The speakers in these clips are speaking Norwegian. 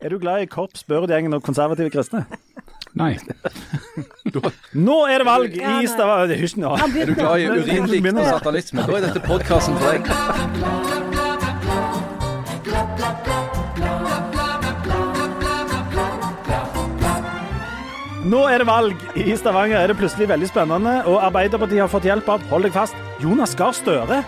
Er du glad i korps, Børud-gjengen og konservative kristne? Nei. Nå er det valg i. Stavanger Hysj nå. Er du glad i urinlikt og satanisme? Da er dette podkasten for deg. Nå er det valg i Stavanger. Er det plutselig veldig spennende. Og Arbeiderpartiet har fått hjelp av, hold deg fast, Jonas Gahr Støre.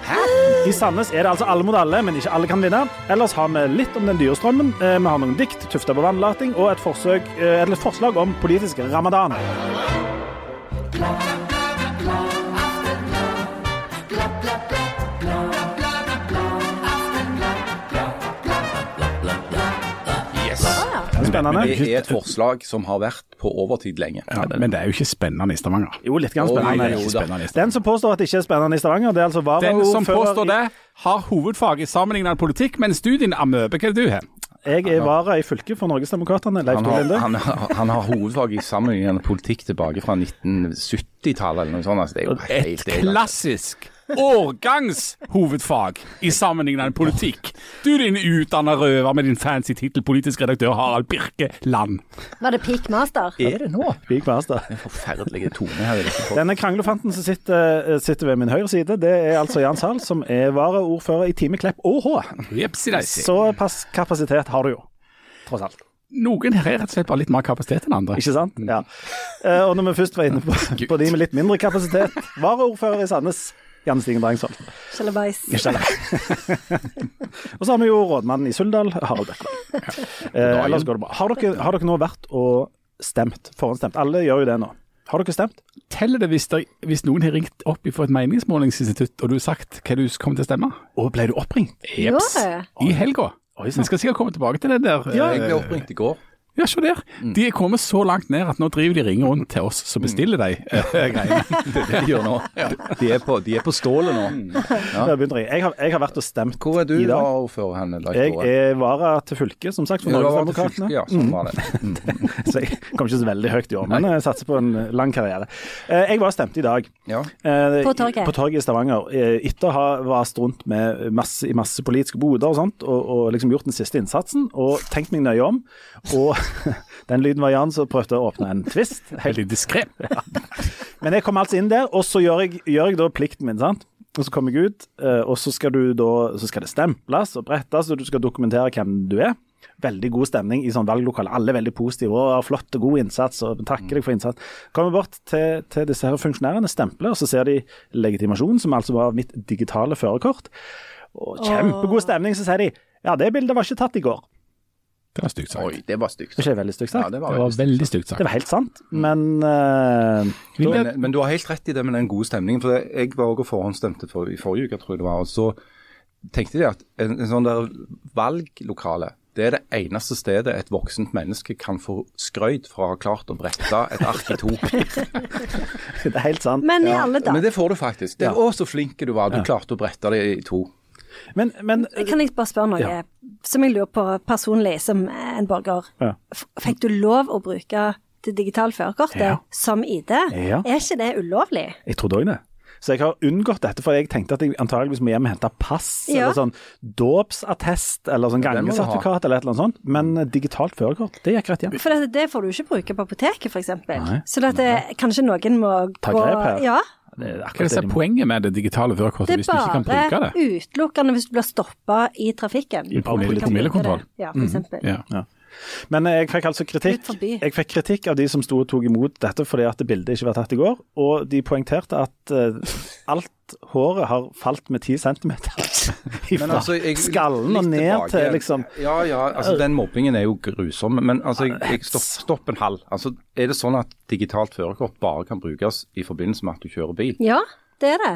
I Sandnes er det altså alle mot alle, men ikke alle kan vinne. Ellers har vi litt om den dyre strømmen. Eh, Vi har noen dikt tufta på vannlating, og et, forsøk, eh, et forslag om politisk ramadan. Det Men. Det er et forslag som har vært på overtid lenge. Ja, men det er jo ikke spennende i Stavanger. Jo, litt grann spennende. nei, er jo spennende. Den som påstår at det ikke er spennende i Stavanger, det er altså Den som påstår det, har hovedfag i sammenlignende politikk, men studien amøbe. Hva er det du har? Jeg er vara i fylket for Norgesdemokraterne. Leif Han Tore Linde. han, har- han har hovedfag i sammenlignende politikk tilbake fra 1970-tallet eller noe sånt. Altså, det er jo Et er- klassisk årgangshovedfag i sammenlignende politikk. Du din utdanna røver med din fancy tittel politisk redaktør Harald Birkeland. Var det Peakmaster? Er det nå? Peak Master. En forferdelig tone her i dette podcasten. Denne kranglefanten som sitter, sitter ved min høyre side, det er altså Jan Sahl, som er varaordfører i Time Klepp ÅH. Jepsi-deisi. Såpass kapasitet har du jo, tross alt. Noen her er rett og slett bare litt mer kapasitet enn andre. Ikke sant? Ja. Eh, Og når vi først var inne på, på de med litt mindre kapasitet, varaordfører i Sandnes, Janne Stigen Drangsvold. Sjalabais. Ikke det. Og så har vi jo rådmannen i Suldal, Harald Bekkevold. Eh, ellers går det bra. Har dere, har dere nå vært og stemt? Forhåndsstemt? Alle gjør jo det nå. Har dere stemt? Teller det hvis, der, hvis noen har ringt opp fra et meningsmålingsinstitutt, og du har sagt hva du kommer til å stemme? Og ble du oppringt? Jepps. I helga. Vi skal sikkert komme tilbake til det der. Ja, jeg eh, ble oppringt i går. Ja, se der. De er kommet så langt ned at nå driver de ringer rundt til oss som bestiller de eh, greiene. Det er det de gjør nå. De er på, de er på stålet nå. Ja. Jeg. Jeg har, jeg har vært og stemt i dag. Hvor er du varaordfører hen? Jeg er vara til fylket, som sagt, for fylke, ja. Sånn var det. Så jeg kom ikke så veldig høyt i år, men jeg satser på en lang karriere. Eh, Jeg var og stemte i dag. Ja. Eh, På torget? På torget i Stavanger. Etter å ha vast rundt med masse, i masse politiske boder og sånt, og, og liksom gjort den siste innsatsen, og tenkt meg nøye om. Og den lyden var Jan som prøvde å åpne en twist. Helt Veldig diskré. Men jeg kom altså inn der, og så gjør jeg, gjør jeg da plikten min, sant. Og så kommer jeg ut, eh, og så skal, du da, så skal det stemples og brettes, og du skal dokumentere hvem du er. Veldig god stemning i sånn valglokale. Alle er veldig positive. og Flott og god innsats, og takker deg for innsats. Kommer bort til, til disse her funksjonærene, stempler, og så ser de legitimasjon, som altså var mitt digitale førerkort. Og kjempegod stemning. Så sier de ja, det bildet var ikke tatt i går. Det var stygt sagt. Oi, det var stygt. Det er ikke veldig stygt sagt. Ja, Det var var veldig stygt. sagt. Det var helt sant, men uh, Men, men du har helt rett i det med den gode stemningen. for Jeg var også forhåndsstemte for, i forrige uke, tror jeg det var. og Så tenkte de at en, en sånn der valglokale, det er det eneste stedet et voksent menneske kan få skrøyt for å ha klart å brette et ark i to. det er helt sant. Men i alle dager. Men det får du faktisk. Det, Ja. Å, så flink du var. Du klarte å brette det i to. Men, men Kan jeg bare spørre noe Ja. som jeg lurer på personlig som en borger? Ja. Fikk du lov å bruke det digitale førerkortet Ja. som ID? Ja. Er ikke det ulovlig? Jeg trodde òg det. Så jeg har unngått dette, for jeg tenkte at jeg antageligvis må hjem og hente pass Ja. eller sånn dåpsattest eller sånn gangesertifikat eller et eller annet sånt. Men eh, digitalt førerkort, det gikk rett hjem. For det, det får du ikke bruke på apoteket, f.eks. Så dette, det, kanskje noen må Ta gå grep her. Ja. Det er Hva er det det de poenget med det digitale førerkortet er hvis du ikke kan bruke det? det? er bare utelukkende hvis du blir stoppa i trafikken. I promillekontroll. Ja, for eksempel. Ja. Men eh, jeg fikk altså kritikk. Jeg fikk kritikk av de som sto og tok imot dette fordi at bildet ikke var tatt i går. Og de poengterte at uh, alt håret har falt med ti centimeter fra altså, skallen og ned tilbake til liksom Ja, ja, altså den mobbingen er jo grusom. Men altså, jeg, jeg stopp, stopp en halv. Altså, er det sånn at digitalt førerkort bare kan brukes i forbindelse med at du kjører bil? Ja, det er det.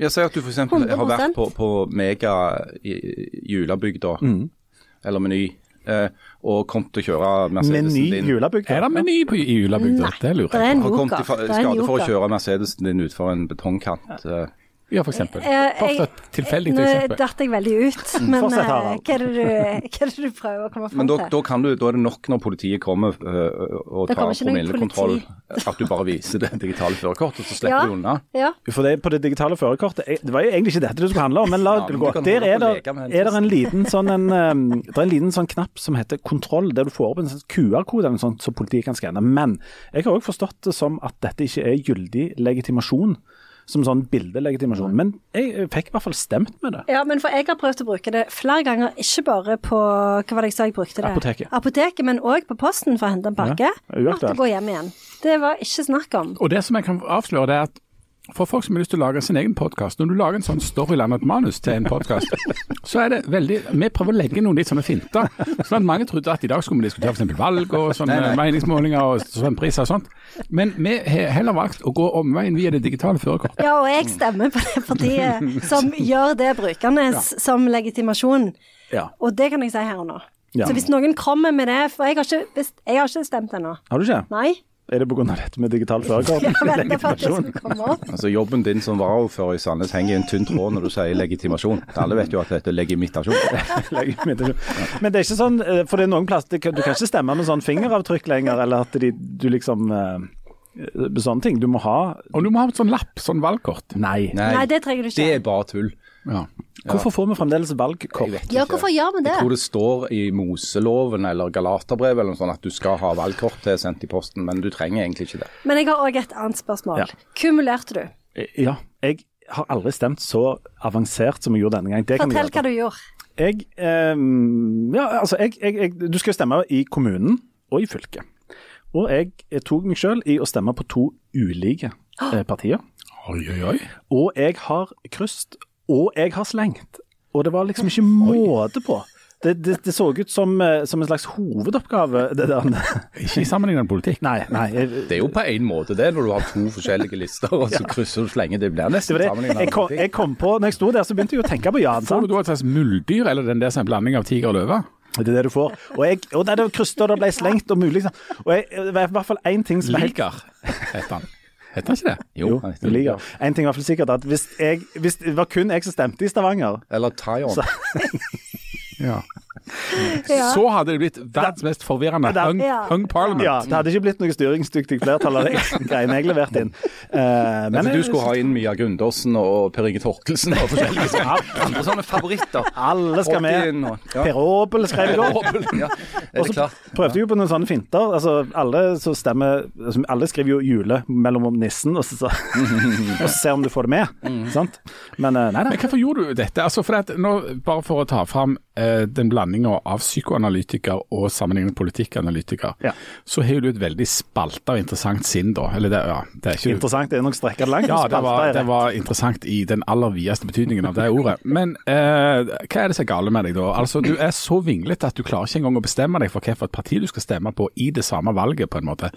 Jeg sier at du f.eks. har vært på, på Mega julebygda, mm. eller Meny, og kom til å kjøre Mercedesen Meny din. julebygd. Er det meny på, i julebygda? Nei, Det lurer er jeg på. Har kommet joker. i fa- Det er en skade for å kjøre Mercedesen din utfor en betongkant. eh, Ja, for eksempel. Eh, Bare jeg- et tilfeldig Nå eksempel. datt jeg veldig ut, men eh, hva er, du, hva er det du prøver å komme fram Men da, til? da, kan du, da er det nok når politiet kommer øh, og tar promillekontroll, at du bare viser det digitale førerkortet, så slipper Ja. du unna. Ja. For det, på det digitale førerkortet Det var jo egentlig ikke dette det skulle handle om, men la Ja, det gå. Der er det, er det en liten sånn en, um, Det er en liten sånn knapp som heter kontroll, der du får opp en sånn QR-kode eller noe sånt, så politiet kan skanne. Men jeg har òg forstått det som at dette ikke er gyldig legitimasjon, som sånn bildelegitimasjon. Men jeg fikk i hvert fall stemt med det. Ja, men for jeg har prøvd å bruke det flere ganger, ikke bare på Hva var det jeg sa jeg brukte det? Apoteket. Apoteket, men òg på posten for å hente en pakke. Ja, uaktuelt. Måtte gå hjem igjen. Det var ikke snakk om. Og det som jeg kan avsløre, det er at for folk som har lyst til å lage sin egen podkast, når du lager en sånn storylandet manus til en podkast, så er det veldig Vi prøver å legge noen litt sånne finter. Sånn at mange trodde at i dag skulle vi diskutere f.eks. valg og sånne meningsmålinger og strømpriser og sånt. Men vi har heller valgt å gå omveien via det digitale førerkortet. Ja, og jeg stemmer på det partiet som gjør det brukende som legitimasjon. Ja. Og det kan jeg si her og nå. Ja. Så hvis noen kommer med det For jeg har ikke, jeg har ikke stemt ennå. Har du ikke? Nei. Er det pga. dette med digital førerkort? Opp. Altså Jobben din som varaordfører i Sandnes henger i en tynn tråd når du sier legitimasjon. Alle vet jo at dette er legimitasjon. legimitasjon. Men det er ikke sånn, eh, for det er noen plass, det du kan ikke stemme med sånn fingeravtrykk lenger, eller at de, du liksom eh, Sånne ting. Du må ha Og du må ha et sånn lapp, sånn valgkort. Nei. Nei, det trenger du ikke. Det er bare tull. Ja. Hvorfor får vi fremdeles valgkort? Ja, hvorfor gjør vi det? Jeg tror det står i Moseloven eller Galaterbrevet eller noe sånt at du skal ha valgkort til sendt i posten, men du trenger egentlig ikke det. Men jeg har òg et annet spørsmål. Ja. Kumulerte du? Eh, Ja. Jeg har aldri stemt så avansert som jeg gjorde denne gang. Det Fortell hva du gjorde. Jeg, eh, ja, altså, jeg, jeg, jeg, du skal stemme i kommunen og i fylket. Og jeg, jeg tok meg selv i å stemme på to ulike eh, partier. Oi, oi, oi. Og jeg har krysset, og jeg har slengt. Og det var liksom ikke måte på. Det, det, det så ut som, eh, som en slags hovedoppgave. Det der. Ikke i sammenlignende politikk. Nei, nei. Jeg, Det er jo på en måte det, når du har to forskjellige lister, og så krysser du så lenge det blir nesten Jeg med kom, politikk. jeg kom på, når jeg sto der, så begynte jeg å tenke på Jan. Får du da et slags muldyr, eller den der som er en blanding av tiger og løve? Det er det du får. Og, jeg, og det, det krysset, og det ble slengt og mulig. Og jeg, det var i hvert fall én ting som er Liker, heter han. Heter han ikke det? Jo, det ligger. En ting er iallfall sikkert at hvis, jeg, hvis det var kun jeg som stemte i Stavanger Eller Tyon. Ja. Så hadde det blitt verdens mest forvirrende Da- hung, Ja. hung parliament. Ja, det hadde ikke blitt noe styringsdyktig flertall av de greiene jeg leverte inn. Uh, Men jeg- du skulle ha inn Mia Grundåsen og Per Inge Torkelsen og forskjellige sånne, andre sånne favoritter. Alle skal med. Ja. Per Aabel skrev i går. Ja, Og så prøvde jeg jo på noen sånne finter. Altså, alle så stemmer altså, Alle skriver jo 'jule' mellom om nissen, og så, så, og så ser om du får det med. Sant? Men eh, nei da. Men hvorfor gjorde du dette? Altså for at nå, bare for å ta fram uh, den blandinga av psykoanalytiker og sammenlignende politikkanalytiker, Ja. så har du et veldig spalta og interessant sinn, da. Eller det, ja, det er ikke Interessant. Det er nok strekka langt. Ja, det var, det var interessant i den aller videste betydningen av det ordet. Men eh, hva er det som er gale med deg da? Altså, Du er så vinglete at du klarer ikke engang å bestemme deg for hvilket parti du skal stemme på i det samme valget, på en måte.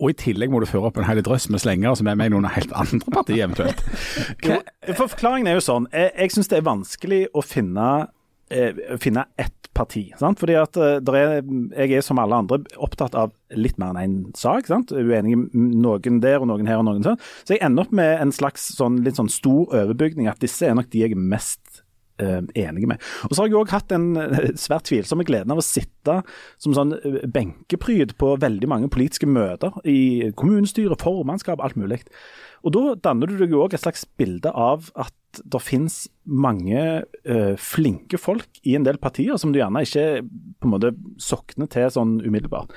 Og i tillegg må du føre opp en hel drøss med slengere som er med i noen helt andre partier, eventuelt. Jo, for Forklaringen er jo sånn. Jeg, jeg syns det er vanskelig å finne, eh, finne ett parti. Sant? Fordi at eh, er, Jeg er som alle andre opptatt av litt mer enn én sak. Sant? Uenig med noen der og noen her og noen sånn. Så jeg ender opp med en slags sånn, litt sånn stor overbygning. At disse er nok de jeg er mest eh, enige med. Og så har jeg òg hatt den eh, svært tvilsomme gleden av å sitte som sånn benkepryd på veldig mange politiske møter i kommunestyre, formannskap, alt mulig. Og da danner du deg òg et slags bilde av at det finnes mange uh, flinke folk i en del partier som du gjerne ikke på en måte sokner til sånn umiddelbart.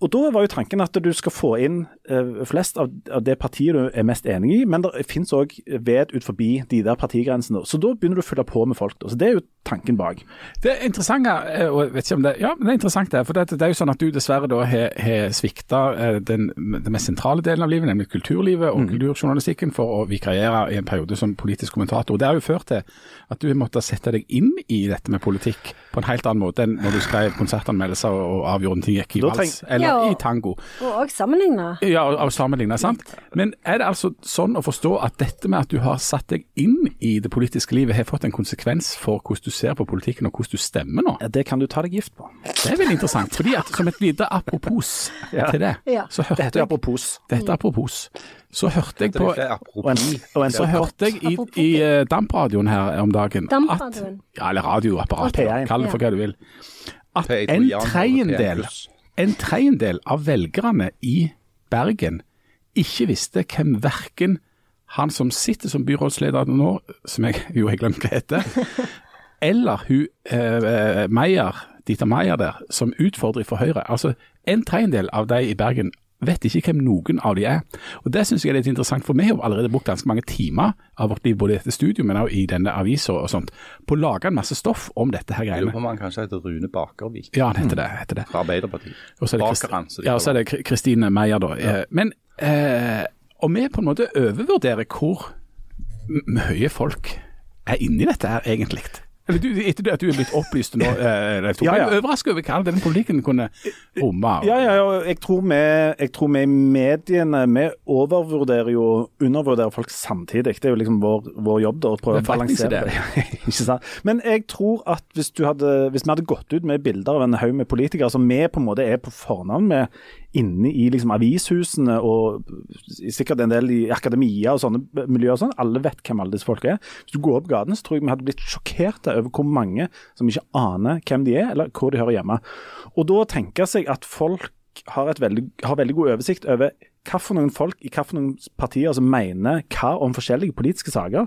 Og Da var jo tanken at du skal få inn uh, flest av, av det partiet du er mest enig i, men det finnes òg ved ut forbi de der partigrensene. Så da begynner du å fylle på med folk. Da. Så Det er jo tanken bak. Det er interessant, eh, og jeg vet ikke om det, ja, men det er interessant det, for det, det er jo sånn at du dessverre da har, har svikta eh, den, den mest sentrale delen av livet, nemlig kulturlivet og kulturjournalistikken, for å vikariere i en periode som politisk kommentator. Det har jo ført til at du har måttet sette deg inn i dette med politikk på en helt annen måte enn når du skrev konsertanmeldelser og avgjorde ting gikk i vals, eller Ja, og- i tango. Og òg sammenligne. Ja, og, og sammenligna, sant? Men er det altså sånn å forstå at dette med at du har satt deg inn i det politiske livet, har fått en konsekvens for hvordan du du ser på politikken og hvordan du stemmer nå. Ja, Det kan du ta deg gift på. Det er veldig interessant. fordi at Som et lite apropos Ja. til det, Ja. så hørte Dette jeg apropos. Dette apropos. Så hørte jeg på Og en, og en så hørte jeg i, i uh, dampradioen her om dagen at Ja, eller radioapparatet, kall det for hva du vil. At en tredjedel, en tredjedel av velgerne i Bergen ikke visste hvem verken han som sitter som byrådsleder nå, som jeg jo har glemt hva heter, eller hun eh, Meyer, Dita Meyer der, som utfordrer for Høyre. Altså, en tredjedel av de i Bergen vet ikke hvem noen av de er. Og Det syns jeg er litt interessant, for vi har allerede brukt ganske mange timer av vårt liv, både i dette studio, men også i denne avisa og sånt, på å lage en masse stoff om dette her greiene. lurer på om han kanskje heter Rune Bakervik Ja, han heter det. heter det. fra Arbeiderpartiet. Og så er det, Bakeren, som de ja, så er det Kristine Meyer, da. Ja. Men eh, Og vi på en måte overvurderer hvor mye folk er inni dette her, egentlig. Eller du, etter at du er blitt opplyst nå, eh, Leif Tore, jeg er overrasket over hva den politikken kunne romme. Ja, ja, ja. Jeg tror vi, jeg tror vi mediene vi overvurderer jo undervurderer folk samtidig. Det er jo liksom vår, vår jobb da, å prøve å er balansere det. Ikke sant? Men jeg tror at hvis, du hadde, hvis vi hadde gått ut med bilder av en haug med politikere som vi på en måte er på fornavn med inne i liksom avishusene og sikkert en del i akademia og sånne miljøer og sånn, alle vet hvem alle disse folk er. Hvis du går opp gaten, så tror jeg vi hadde blitt sjokkerte over hvor mange som ikke aner hvem de er, eller hvor de hører hjemme. Og da tenker seg at folk har, veldig, har veldig god oversikt over noen folk i hva for noen partier som mener hva om forskjellige politiske saker.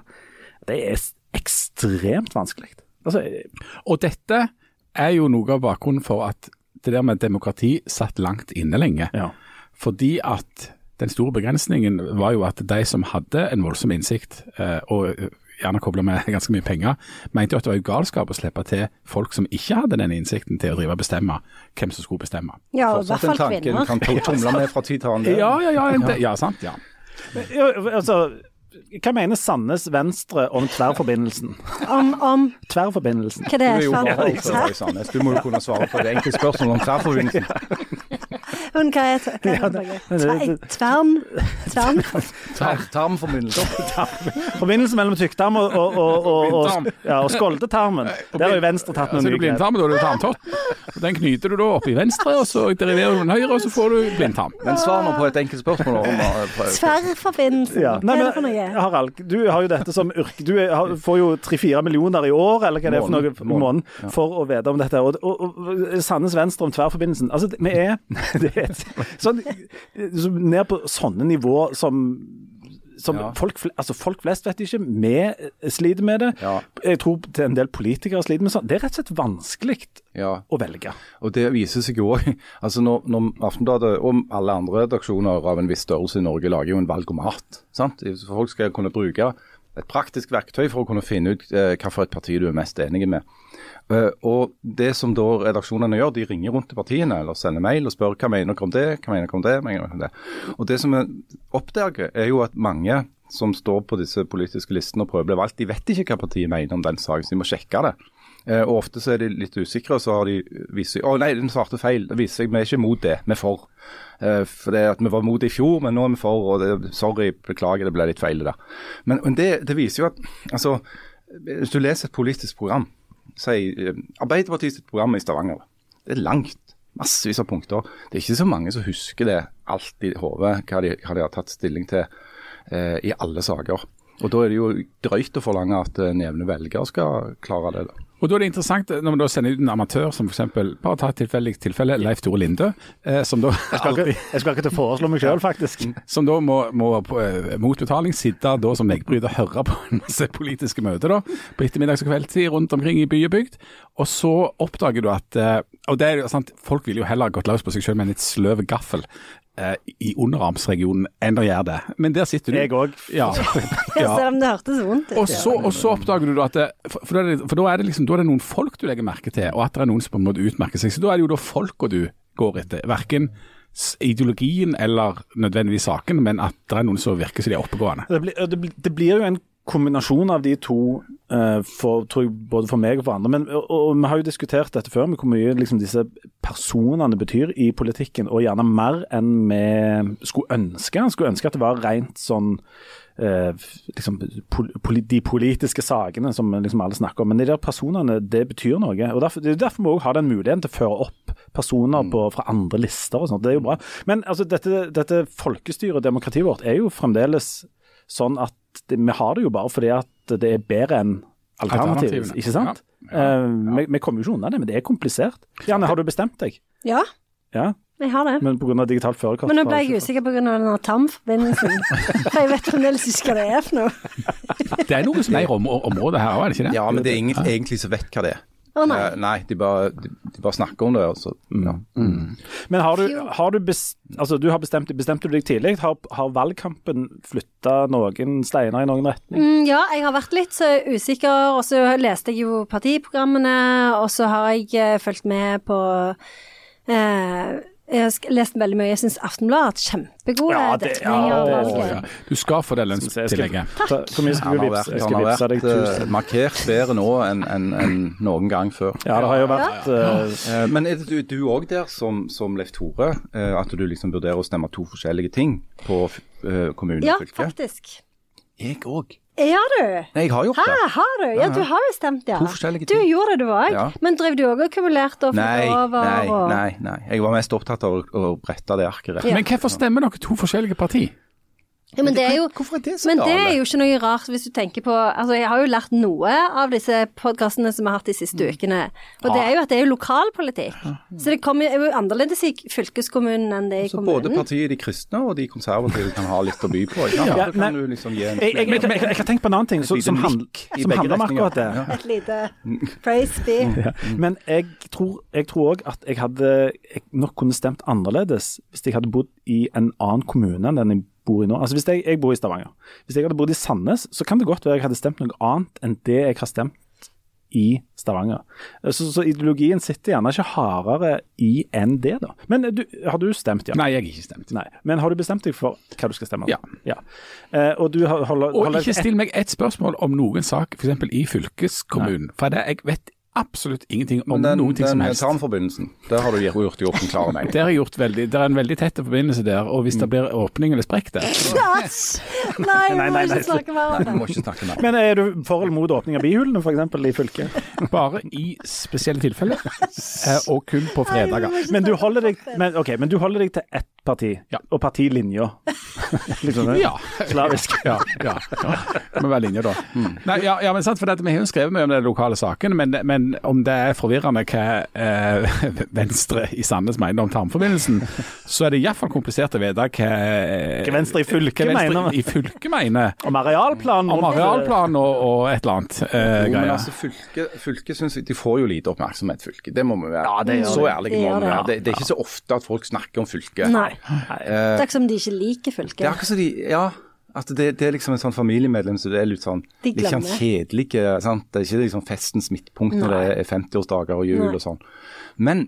Det er ekstremt vanskelig. Altså, Og dette er jo noe av bakgrunnen for at det der med demokrati satt langt inne lenge. ja. Fordi at den store begrensningen var jo at de som hadde en voldsom innsikt, eh, og eh, gjerne kobla med ganske mye penger, mente jo at det var jo galskap å slippe til folk som ikke hadde den innsikten til å drive og bestemme hvem som skulle bestemme. Ja, og i hvert Fortsatt en fall kvinner. kan tumle med fra tid til annen. Ja, ja, ja. Ja, sant. ja. Ja, altså, hva mener Sandnes Venstre om tverrforbindelsen? Om, om Tverrforbindelsen. hva det Du er er jo for i Sandnes. Du må jo kunne svare på det enkle spørsmålet om tverrforbindelsen. Men hva er er det? Tvern? Tvern? Tarmforbindelse. Forbindelsen mellom tykktarm og, og, og, og, og, ja, og skoldetarmen. Der har jo Venstre tatt Så noen du nye grep. blindtarm, da er det tarmtott. Den knyter du da opp i venstre, og så deriverer du den høyre, og så får du blindtarm. Men svar nå på et enkelt spørsmål. Om, Tverrforbindelsen? Ja. Hva er det for noe? Harald, du har jo dette som yrke. Du er, får jo tre-fire millioner i år, eller hva det er for noe, Måned. måneden, for å vite om dette. Og, og, og Sandnes Venstre om tverrforbindelsen. Altså, vi er, det er sånn, så ned på sånne nivå som som Ja. folk, altså folk flest vet ikke. Vi sliter med det. Ja. Jeg tror til en del politikere sliter med sånn. Det er rett og slett vanskelig ja. å velge. Og det viser seg jo òg. Altså når, når Aftenbladet og alle andre redaksjoner av en viss størrelse i Norge lager jo en valgomat. sant? Folk skal kunne bruke et praktisk verktøy for å kunne finne ut eh, hvilket parti du er mest enig med. Eh, og Det som da redaksjonene gjør, de ringer rundt til partiene eller sender mail og spør hva mener dere om det, hva mener dere om det, hva mener om det. Og Det som vi oppdager, er jo at mange som står på disse politiske listene og prøver å bli valgt, de vet ikke hva partiet mener om den saken, så de må sjekke det. Eh, og Ofte så er de litt usikre, og så har de vist seg Å nei, den svarte feil. Det viser seg vi er ikke mot det, vi er for. Eh, for det at Vi var mot det i fjor, men nå er vi for. og det, Sorry, beklager, det ble litt feil det der. Men, men det, det viser jo at altså, Hvis du leser et politisk program, si eh, Arbeiderpartiets program i Stavanger, det er langt. Massevis av punkter. Det er ikke så mange som husker det alt i hodet, hva, de- hva de har tatt stilling til eh, i alle saker. Og Da er det jo drøyt å forlange at nevne velger skal klare det. da. Og Da er det interessant når man da sender ut en amatør som f.eks. bare ta et tilfeldig tilfelle, Leif Tore Linde, eh, som da Jeg skal aldri ikke, jeg skal ikke til å foreslå meg sjøl, faktisk. som da må, må på, eh, mot betaling sitte da som veggbryter og høre på en masse politiske møter da, på ettermiddags- og kveldstid rundt omkring i by og bygd. Og så oppdager du at eh, og det er jo sant, Folk ville jo heller gått løs på seg selv med en litt sløv gaffel eh, i underarmsregionen enn å gjøre det. Men der sitter du. Jeg òg. Ja. ja. Selv om det hørtes vondt ut. Og så, og så oppdager du da at det, for, for, da er det, for da er det liksom, da er det noen folk du legger merke til, og at det er noen som på en måte utmerker seg. Så da er det jo da folka du går etter. Verken ideologien eller nødvendigvis saken, men at det er noen som virker som de er oppegående. Det blir, det, blir, det blir jo en kombinasjon av de to, eh, for, tror jeg, både for meg og for andre. Men, og, og Vi har jo diskutert dette før, med hvor mye liksom, disse personene betyr i politikken. Og gjerne mer enn vi skulle ønske. Skulle ønske at det var rent sånn eh, liksom, pol De politiske sakene som liksom alle snakker om. Men de der personene, det betyr noe. og derfor, Det er derfor vi òg har den muligheten til å føre opp personer på, fra andre lister og sånt. Det er jo bra. Men altså, dette, dette folkestyret og demokratiet vårt er jo fremdeles sånn at det, vi har det jo bare fordi at det er bedre enn alternativet, ikke sant? Ja, ja, ja. vi, vi kommer jo ikke unna det, men det er komplisert. Janne, har du bestemt deg? Ja, Ja, jeg har det. men pga. digitalt førerkort Men nå ble jeg usikker på grunn av den TAM-forbindelsen. For jeg vet fremdeles ikke hva det er for noe. Det er noe som er om, området her òg, er det ikke det? Ja, men det er ingen egentlig som vet hva det er. Å nei. Eh, nei, de bare, de, de bare snakker om det. Altså. så, ja. Men har du, har du, bes, altså, du har bestemt, bestemte du deg tidlig? Har, har valgkampen flytta noen steiner i noen retning? Mm, ja, jeg har vært litt så usikker, og så leste jeg jo partiprogrammene, og så har jeg uh, fulgt med på eh, Jeg har lest veldig mye. Jeg syns Aftenbladet har hatt kjempegode Ja, dekninger. dekning ja, valget. Ja. Du skal få det lønnstillegget. skal- ta- Hvor mye skal vi du vippse? vært, han har vippse vært uh, markert bedre nå enn en, en noen gang før. Ja, det har jo vært Eh, Men er det du òg der som, som Leif Tore, uh, at du liksom vurderer å stemme to forskjellige ting på kommune Ja, og fylke? faktisk. Jeg òg. Ja, du. Nei, jeg har gjort Hæ, Ha, har du? Ja, du har jo stemt, ja. To forskjellige Du gjorde det, du òg. Ja. Men drev du òg og kumulerte og Nei, over? nei, og... nei, nei. Jeg var mest opptatt av å, å brette det arket rett. Ja. Men hvorfor stemmer dere to forskjellige parti? Ja, men det er jo Hvorfor er det så Men det er jo ikke noe rart hvis du tenker på Altså, jeg har jo lært noe av disse podkastene som vi har hatt de siste ukene. Og det er jo at det er jo lokalpolitikk. Så det kommer er jo annerledes i fylkeskommunen enn det i i Så både kommunen. partiet De kristne og de konservative kan ha litt å by på. Ikke? Ja, kan men- du liksom gi en jeg, jeg, jeg, jeg, jeg har tenkt på en annen ting som, som, handl, som handler om akkurat det. Ja. Et lite praise be. Men jeg tror, òg at jeg hadde jeg nok kunne stemt annerledes hvis jeg hadde bodd i en annen kommune enn den jeg bor i nå. Altså Hvis jeg, jeg bor i Stavanger. Hvis jeg hadde bodd i Sandnes, så kan det godt være jeg hadde stemt noe annet enn det jeg har stemt i Stavanger. Så, så ideologien sitter gjerne ikke hardere i enn det, da. Men du, har du stemt, ja? Nei, jeg har ikke stemt. Nei. Men har du bestemt deg for hva du skal stemme? Ja. Eh, og du har- holder, Og holder ikke still meg ett spørsmål om noen sak, f.eks. i fylkeskommunen. For det, jeg vet absolutt ingenting om den, noen ting som den helst. tarmforbindelsen, der har du gjort, gjort en klar meg. Det har jeg gjort veldig, det er en veldig tett forbindelse der, og hvis det blir åpning eller sprekk der yes! Nei, vi må nei, nei. ikke snakke mer Nei, om det. må ikke snakke mer. Men er du for eller mot åpning av bihulene, f.eks. i fylket? Bare i spesielle tilfeller, eh, og kun på fredager. Men du holder deg, men, okay, men du holder deg til ett parti, Ja. og partilinja. liksom? Ja. Slavisk. Ja, ja. ja. Må være linje, da. Nei, ja, ja, men sant, for dette, Vi har jo skrevet mye om den lokale saken, men, men om det er forvirrende hva eh, Venstre i Sandnes mener om tarmforbindelsen, så er det iallfall komplisert å vite hva, Hva Venstre i fylket hva mener. i fylket mener. Om arealplan. Om arealplanen og, og et eller annet eh, Jo, men altså, fylke, fylke synes jeg, De får jo lite oppmerksomhet, fylket. Det må vi være. Ja, det gjør så ærlige Det må vi være. Det, det er ikke så ofte at folk snakker om fylket. Nei. Nei. Det er ikke som de ikke liker det er akkurat som de Ja. At det, det er liksom en sånn familiemedlem så det er litt sånn De litt sånn kjedelig. Sant? Det er ikke liksom festens midtpunkt når det er 50-årsdager og jul Nei. og sånn. Men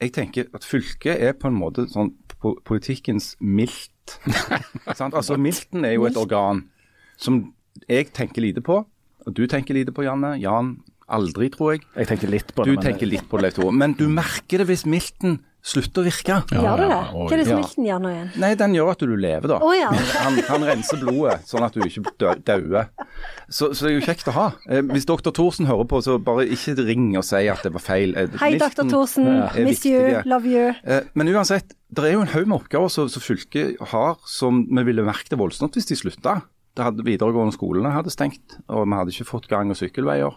jeg tenker at fylket er på en måte sånn po- politikkens milt. sant? Altså Milten er jo et organ som jeg tenker lite på, og du tenker lite på, Janne. Jan aldri, tror jeg. Jeg tenker litt på Du det. men- tenker litt på det, Leif Tore. Men du merker det hvis milten slutter å virke. Ja, Gjør du det? Hva er det som vil den gjør nå igjen? Nei, den gjør at du lever, da. Oh, ja. Han, han renser blodet, sånn at du ikke dauer. Så, så det er jo kjekt å ha. Eh, hvis dr. Thorsen hører på, så bare ikke ring og si at det var feil. Eh, Hei, dr. Thorsen. Miss you, love you. Eh, Men uansett, det er jo en haug med oppgaver som, som fylket har som vi ville merket det voldsomt hvis de slutta. Det hadde videregående skolene hadde stengt, og vi hadde ikke fått gang- og sykkelveier.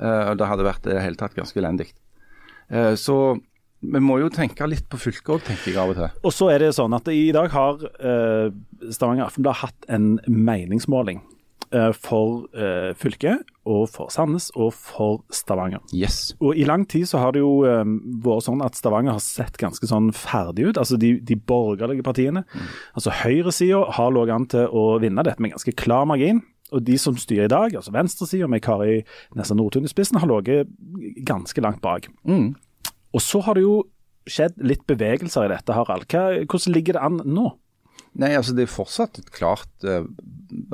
Eh, Det hadde vært i det hele tatt ganske elendig. Eh, Så vi må jo tenke litt på fylket òg, tenker jeg av og til. Og så er det sånn at i dag har eh, Stavanger Aftenblad hatt en meningsmåling eh, for eh, fylket, og for Sandnes, og for Stavanger. Yes. Og I lang tid så har det jo eh, vært sånn at Stavanger har sett ganske sånn ferdig ut. Altså De, de borgerlige partiene. Altså Høyresida har ligget an til å vinne dette med ganske klar margin. Og de som styrer i dag, altså venstresida med Kari Nessa Nordtun i spissen, har ligget ganske langt bak. Mm. Og så har det jo skjedd litt bevegelser i dette, Harald. Hva, hvordan ligger det an nå? Nei, altså det er fortsatt et klart eh,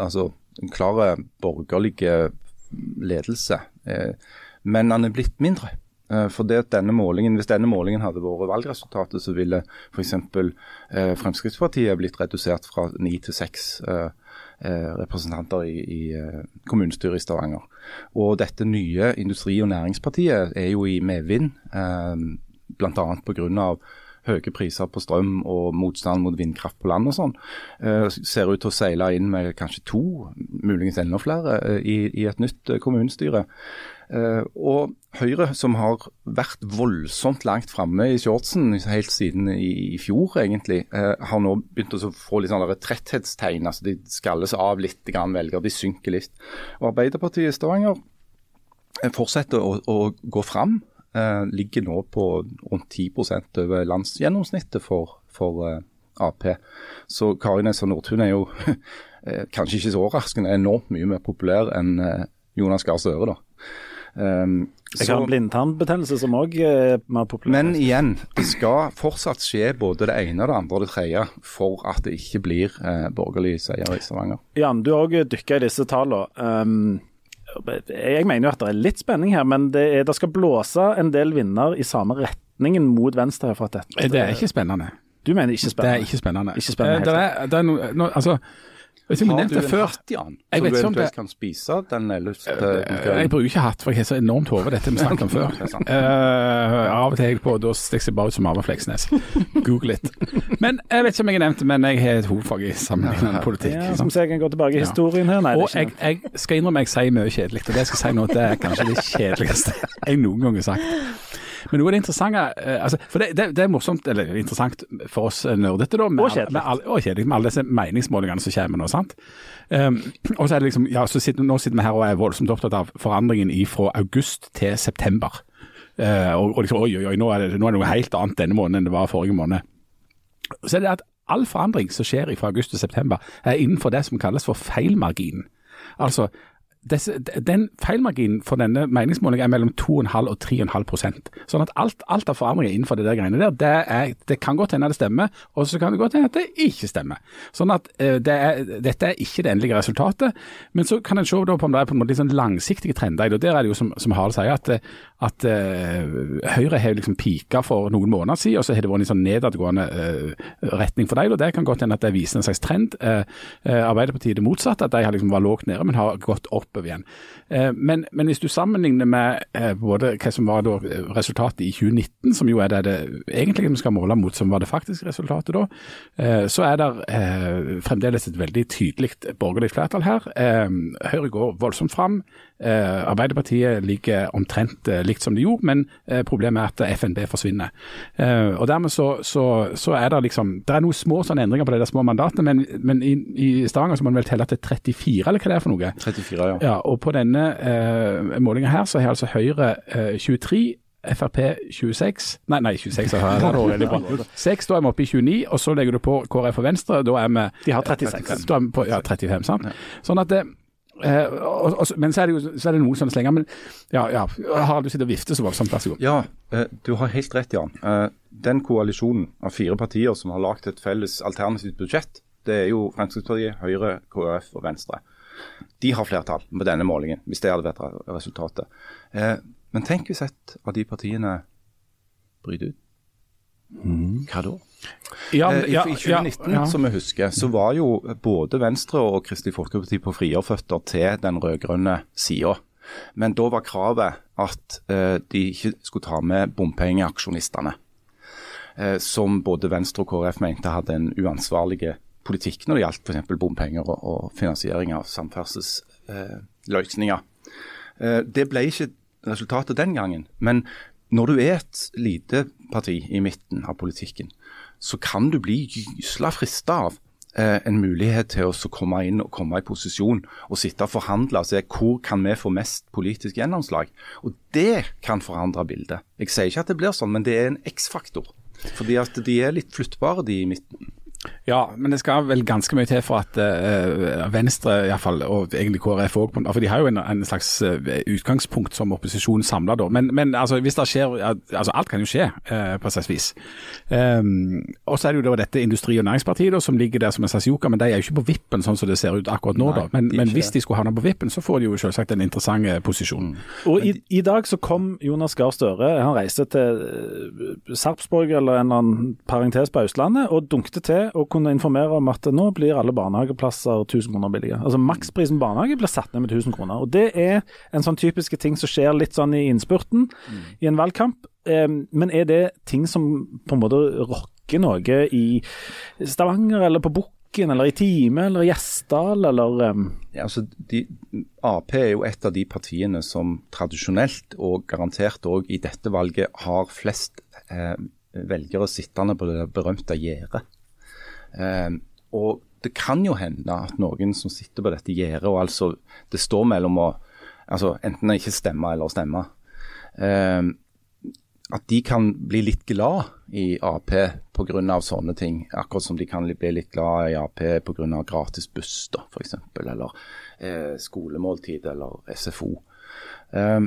altså en klar borgerlig ledelse. Men han er blitt mindre. For det at denne målingen, Hvis denne målingen hadde vært valgresultatet, så ville f.eks. Fremskrittspartiet blitt redusert fra ni til seks representanter i, i kommunestyret i Stavanger. Og dette nye industri- og næringspartiet er jo i medvind, bl.a. pga høye priser på strøm og motstand mot vindkraft på land og sånn, uh, ser ut til å seile inn med kanskje to, muligens enda flere, uh, i, i, et nytt uh, kommunestyre. og Høyre, som har vært voldsomt langt framme i shortsen helt siden i, i fjor, egentlig, har nå begynt å få litt sånn tretthetstegn. altså De skalles av litt, grann velger, de synker litt. Og Arbeiderpartiet i Stavanger fortsetter å, å gå fram. Uh, ligger nå på rundt 10 over landsgjennomsnittet for, for uh, Ap. Så Kari Nessa Nordtun er jo uh, kanskje ikke så overraskende enormt mye mer populær enn Jonas Gahr Støre. da. Um, jeg har en blindtarmbetennelse som òg er mer populær. Men igjen, det skal fortsatt skje både det ene, det andre og det tredje for at det ikke blir borgerlig seier i Stavanger. Jan, du har òg dykka i disse tallene. Um, jeg mener jo at det er litt spenning her, men det, er, det skal blåse en del vinder i samme retningen mot venstre. for at dette... Det er ikke spennende. Du mener ikke spennende? Det er ikke spennende. Ikke spennende eh, det er, det er no, no, altså, Vet ikke, har du en hatt, Jan, som du eventuelt kan spise den 11. Uh, jeg bruker ikke hatt, for jeg har så enormt hode. Dette vi snakket om før. uh, av og til jeg på, da stikker jeg bare ut som Arve Fleksnes. Google it. Men Jeg vet ikke om jeg har nevnt det, men jeg har et hovedfag i sammenlignende politikk. Ja, som jeg kan gå tilbake i historien her. Nei, og jeg, jeg, skal innrømme jeg sier mye kjedelig, og det jeg skal si nå, det er kanskje det kjedeligste jeg noen gang har sagt. Men noe av det interessante eh, altså, For det, det, det, er morsomt, eller interessant for oss nerdete, da. Med, og kjedelig. Med, og kjedelig med alle disse meningsmålingene som kommer nå. sant? Um, og så er det liksom, ja, så sitter, Nå sitter vi her og er voldsomt opptatt av forandringen fra august til september. Uh, og, og, liksom, oi, oi, oi, nå er, det, nå er det noe helt annet denne måneden enn det var forrige måned. Så er det at all forandring som skjer fra august til september, er innenfor det som kalles for feilmarginen. Altså den feilmarginen for denne meningsmålingen er mellom 2,5 og 3,5% Sånn at alt, alt av forandringer innenfor det der greiene der, det, er, det kan godt hende det stemmer, og så kan det godt hende at det ikke stemmer. Sånn at uh, det er, dette er ikke det endelige resultatet. Men så kan en se på om det er på en måte litt sånn langsiktige trender. og Der er det jo som, som Harald sier, at, at uh, Høyre har liksom pika for noen måneder siden, og så har det vært en sånn nedadgående uh, retning for dem. og Det kan godt hende at det viser en slags trend. Arbeiderpartiet det motsatte, at de har liksom var lågt nede, men har gått opp oppover igjen. Eh, men, men, hvis du sammenligner med eh, både hva som var resultatet i 2019, som jo er det det egentlig vi skal måle mot, som var det faktiske resultatet da, eh, så er det fremdeles et veldig tydelig borgerlig flertall her. Høyre går voldsomt fram. Arbeiderpartiet ligger omtrent likt som de gjorde, men problemet er at FNB forsvinner. Og Dermed så, så, så er det liksom Det er noen små sånne endringer på det der små mandatene, men, men i, i, Stavanger så må man vel telle til 34, eller hva det er for noe? 34, ja. ja og på denne eh, målinga her så har altså Høyre eh, 23. Frp 26 Nei, nei 26 jeg har jeg bra. 6, da er vi oppe i 29, og så legger du på KrF og Venstre. Da er vi De har 36. Da er vi på, ja, 35, sant. Sånn at det Eh, og, og, men så er, det jo, så er det noen sånne slenger. Men ja, ja. Harald, du sitter og vifter så voldsomt, vær så god. Ja, eh, du har helt rett, Jan. Eh, den koalisjonen av fire partier som har lagd et felles alternativt budsjett, det er jo Fremskrittspartiet, Høyre, KrF og Venstre. De har flertall på denne målingen, hvis det hadde vært resultatet. Men tenk hvis et av de partiene bryter ut. Mm. Hva da? Ja, eh, I, ja, I, 2019, ja, som vi husker, så var jo både Venstre og Kristelig Folkeparti på frierføtter til den rød-grønne sida. Men da var kravet at uh, de ikke skulle ta med bompengeaksjonistene. Uh, som både Venstre og KrF mente hadde en uansvarlig politikk når det gjaldt f.eks. bompenger og, og, finansiering av samferdselsløsninger. Uh, det ble ikke resultatet den gangen. Men når du er et lite parti i midten av politikken, så kan du bli gysla frista av eh, en mulighet til å komme inn og komme i posisjon og sitte og forhandle og se hvor kan vi få mest politisk gjennomslag. Og Det kan forandre bildet. Jeg sier ikke at det blir sånn, men det er en X-faktor. Fordi at de er litt flyttbare, de i midten. Ja, men det skal vel ganske mye til for at uh, Venstre i hvert fall, og egentlig KrF òg, for de har jo en, en slags uh, utgangspunkt som opposisjon samla da. Men, men altså, hvis det skjer altså Alt kan jo skje uh, på et vis. Um, og så er det jo da dette Industri- og Næringspartiet da, som ligger der som en slags joker, men de er jo ikke på vippen sånn som det ser ut akkurat nå. Nei, da. Men, men hvis de skulle havne på vippen, så får de jo selvsagt en interessant posisjon. Mm. Og i, i, dag så kom Jonas Gahr Støre, han reiste til Sarpsborg eller en eller annen parentes på Østlandet, og dunkte til. Og kunne informere om at nå blir alle barnehageplasser 1000 kroner billige. Altså Maksprisen barnehage blir satt ned med 1000 kroner. og Det er en sånn typiske ting som skjer litt sånn i innspurten mm. i en valgkamp. Men er det ting som på en måte rokker noe i Stavanger eller på Bukken eller i Time eller i Gjesdal eller um... ja, altså, de, Ap er jo et av de partiene som tradisjonelt og garantert òg i dette valget har flest eh, velgere sittende på det berømte gjerdet. Eh, og det kan jo hende at noen som sitter på dette gjerdet, og altså det står mellom å altså enten ikke stemme eller stemme, eh, at de kan bli litt glad i Ap pga. sånne ting. Akkurat som de kan bli litt glad i Ap pga. gratis buss, da, f.eks. Eller eh, skolemåltid eller SFO. Eh,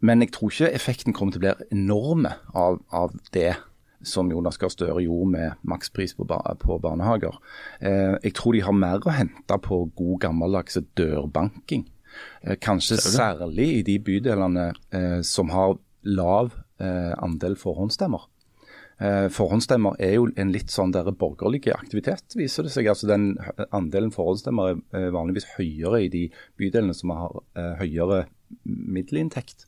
men jeg tror ikke effekten kommer til å bli enorme av, av det som Jonas Gahr Støre gjorde med makspris på, på barnehager. Eh, jeg tror de har mer å hente på god gammeldags dørbanking. Eh, kanskje særlig i de bydelene eh, som har lav eh, andel forhåndsstemmer. Eh, forhåndsstemmer er jo en litt sånn der borgerlig aktivitet, viser det seg. Altså den Andelen forhåndsstemmer er vanligvis høyere i de bydelene som har eh, høyere middelinntekt.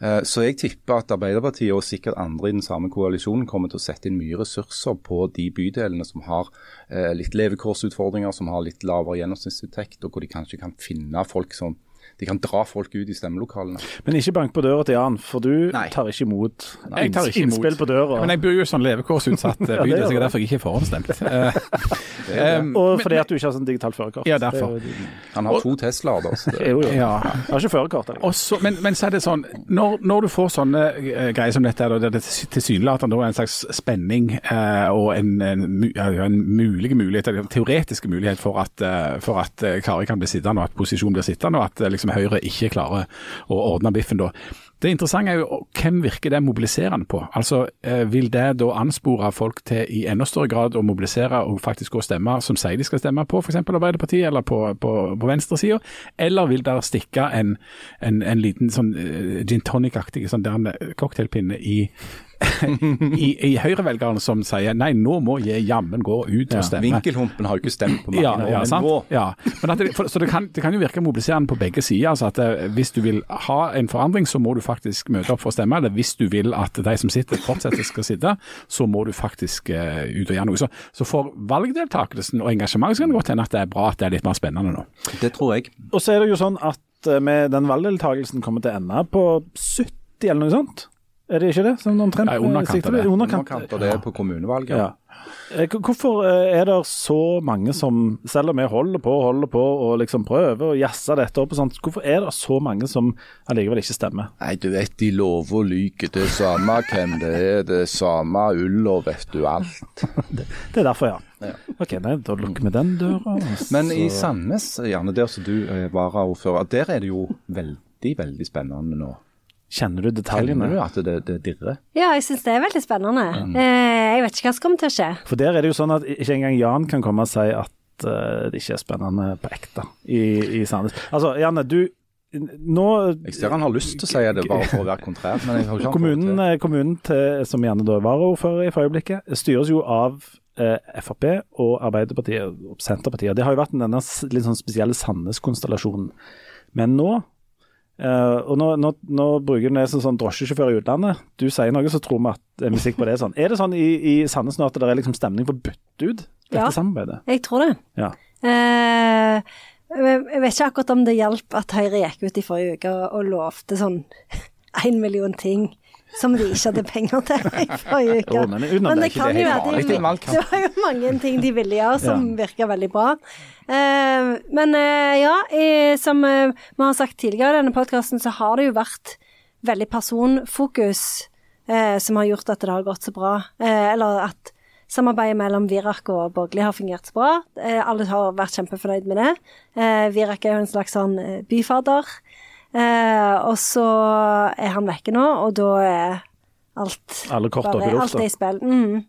Eh, så jeg tipper at Arbeiderpartiet og sikkert andre i den samme koalisjonen kommer til å sette inn mye ressurser på de bydelene som har eh, litt levekårsutfordringer, som har litt lavere gjennomsnittsinntekt, og hvor de kanskje kan finne folk som de kan dra folk ut i stemmelokalene. Men ikke bank på døra til Jan, for du Nei. tar ikke imot Nei, jeg tar ikke innspill på døra. Men jeg bor jo i sånn levekårsutsatt by, ja, så derfor jeg ikke er forhåndsstemt. um, og fordi at du ikke har sånn digitalt førerkort. Ja, derfor. Han har to Teslaer, da. Jo, jo. Ja. Jeg har ikke førerkort. Men, men, så er det sånn, når, når du får sånne uh, greier som dette, der det tilsynelatende er en slags spenning uh, og en, en, en, mulig mulighet, en teoretisk mulighet for at, uh, for at Kari kan bli sittende, og at posisjonen blir sittende, og at liksom, Høyre ikke klarer å ordne biffen da. Det interessante er jo hvem virker det mobiliserende på. Altså, eh, Vil det da anspore folk til i enda større grad å mobilisere og faktisk gå og stemme som sier de skal stemme på f.eks. Arbeiderpartiet eller på, på, på venstresida, eller vil det stikke en, en, en liten sånn uh, gin tonic-aktig sånn cocktailpinne i i, i Høyre-velgerne som sier nei, nå må jeg jammen gå ut og stemme. Vinkelhumpen har jo ikke stemt på mange ja, ja, sant? Ja. Det, for, så det kan, det kan, jo virke mobiliserende på begge sider. altså at eh, Hvis du vil ha en forandring, så må du faktisk møte opp for å stemme. Eller hvis du vil at de som sitter fortsetter skal sitte, så må du faktisk uh, ut og gjøre noe. Så, så for valgdeltakelsen og engasjementet kan det godt hende at det er bra at det er litt mer spennende nå. Det tror jeg. Og så er det jo sånn at eh, med den valgdeltakelsen kommer til å ende på 70 eller noe sånt. Er det ikke det? Som omtrent Nei, underkant av det. Underkant, underkant av det på kommunevalget. Ja. Eh, hvorfor eh, er det så mange som, selv om vi holder på og holder på og liksom prøver å jazze dette opp og sånt, hvorfor er det så mange som allikevel ikke stemmer? Nei, du vet de lover og lyver. Det er samme hvem det er, det er samme ulla, vet du alt. det, det, er derfor, ja. ja. Ok, nei, Da lukker vi den døra. Så... Men i Sandnes, gjerne der som du er eh, varaordfører, der er det jo veldig, veldig spennende nå. Kjenner du detaljene? Kjenner du at det, det dirrer? Ja, jeg syns det er veldig spennende. Mm. Eh, jeg vet ikke hva som kommer til å skje. For der er det jo sånn at ikke engang Jan kan komme og si at uh, det ikke er spennende på ekte i, i Sandnes. Altså, Janne, du nå Jeg ser han har lyst til å si det bare for å være kontrær, men jeg har ikke Kommunen, til. Eh, kommunen til, som Janne da er varaordfører i for øyeblikket, styres jo av eh, Frp og Arbeiderpartiet og Senterpartiet. Det har jo vært denne litt sånn spesielle Sandnes-konstellasjonen. Men nå Uh, og nå, nå, nå, bruker du det som sånn drosjesjåfør i utlandet. Du sier noe, så tror vi at er musikk på det. Er sånn. Er det sånn i, i Sandnes nå at det er liksom stemning for å bytte ut dette ja, samarbeidet? jeg tror det. Ja. Uh, jeg vet ikke akkurat om det hjalp at Høyre gikk ut i forrige uke og, og lovte sånn én million ting som de ikke hadde penger til i forrige uke. men, men det, kan jo være de, det var jo mange ting de ville gjøre som ja. virka veldig bra. Uh, men uh, ja, i, som uh, vi har sagt tidligere i denne podkasten, så har det jo vært veldig personfokus som har gjort at det har gått så bra. eller at samarbeidet mellom Virak og Borgli har fungert så bra. Alle har vært kjempefornøyd med det. Virak er jo en slags sånn byfader. Eh, og så er han vekke nå, og da er alt Alle kort i bare. Alt er i spill. Mm.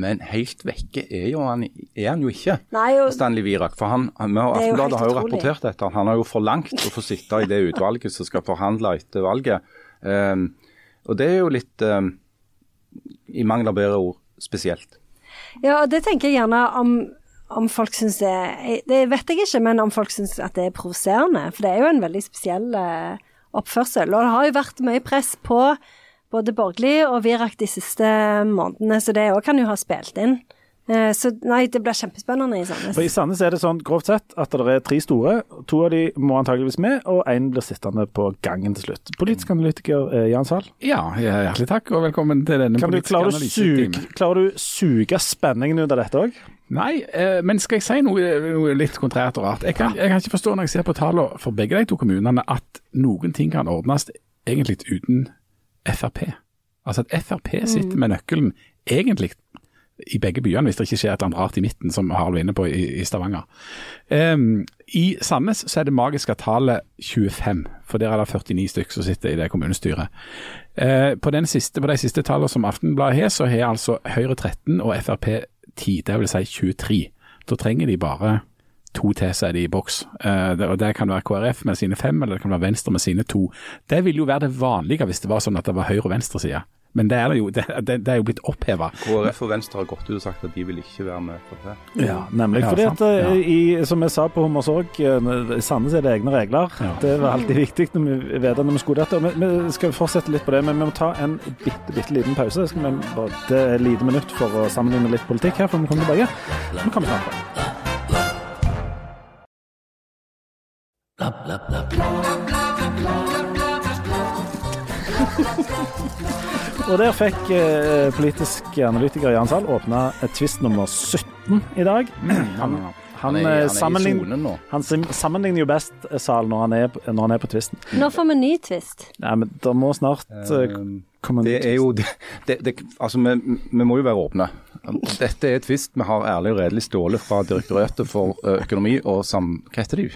Men helt vekke er, jo han, er han jo ikke, Nei, jo, Stanley Virak. For han, han, Aftenbladet har jo utrolig. rapportert dette. Han har jo forlangt å få sitte i det utvalget som skal forhandle etter valget. Um, og det er jo litt, um, i mangel av bedre ord, spesielt. Ja, og det tenker jeg gjerne om, om folk syns det Det vet jeg ikke, men om folk syns at det er provoserende. For det er jo en veldig spesiell eh, oppførsel. Og det har jo vært mye press på både Borgli og Virak de siste månedene, så det òg kan jo ha spilt inn. Eh, så nei, det blir kjempespennende i Sandnes. For I Sandnes er det sånn grovt sett at det er tre store. To av de må antageligvis med, og én blir sittende på gangen til slutt. Politisk analytiker eh, Jan Sahl, Ja, hjertelig takk og velkommen til denne kan politiske analysetimen. klarer du suge spenningen ut av dette òg? Nei, eh, men skal jeg si noe, noe litt kontrært og rart? Jeg kan, jeg kan ikke forstå når jeg ser på tallene for begge de to kommunene at noen ting kan ordnes egentlig uten Frp. Altså at Frp sitter med nøkkelen egentlig i begge byene, hvis det ikke skjer et eller annet rart i midten, som Harald var inne på i, i Stavanger. Um, I Sandnes så er det magiske tallet 25, for der er det 49 stykker som sitter i det kommunestyret. Uh, på, siste, på de siste tallene som Aftenbladet har, så har altså Høyre 13 og Frp 10, det vil si 23. Da trenger de bare to til, så er de i boks. Uh, det, og Det kan være KrF med sine fem, eller det kan være Venstre med sine to. Det ville jo være det vanlige hvis det var sånn at det var høyre- og venstreside. Men det er, det jo, det, det, det er jo blitt oppheva. KrF og Venstre har gått ut og sagt at de vil ikke være med på det. Ja, nemlig. Ja, Fordi sant. at, eh, Ja. i, som jeg sa på Hummersorg, eh, i Sandnes er det egne regler. Ja. Det var alltid viktig når vi vet når vi skulle dette. og Vi, vi skal fortsette litt på det, men vi må ta en bitte, bitte liten pause. Skal vi bare, det er et lite minutt for å sammenligne litt politikk her, for vi kommer tilbake. Vi kommer snart tilbake. Og der fikk eh, politisk analytiker Jan Sahl åpna tvist nummer 17 i dag. Han, han, Han er, eh, han er i sammenlign- nå. han sammenligner jo best eh, Sahl når han er, på- når han er på tvisten. Nå får vi ny twist. Nei, men det må snart eh, komme en ny Det er jo det, det, det, Altså, vi, vi må jo være åpne. Dette er et tvist. Vi har ærlig og redelig Ståle fra Direktoratet for økonomi og sam... Hva heter de?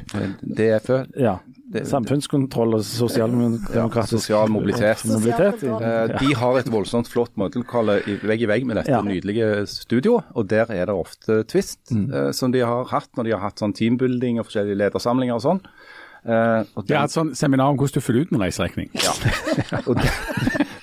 DFØ? Ja. Det- Samfunnskontroll og sosialdemokratisk sosial mobilitet. mobilitet. Eh, De har et voldsomt flott møtelokale vegg i vegg med dette Ja. nydelige studioet, og der er det ofte twist, Mm. eh, som de har hatt når de har hatt sånn teambuilding og forskjellige ledersamlinger og sånn. Eh, og Det er den- et sånn seminar om hvordan du fyller ut en reiseregning. Og der,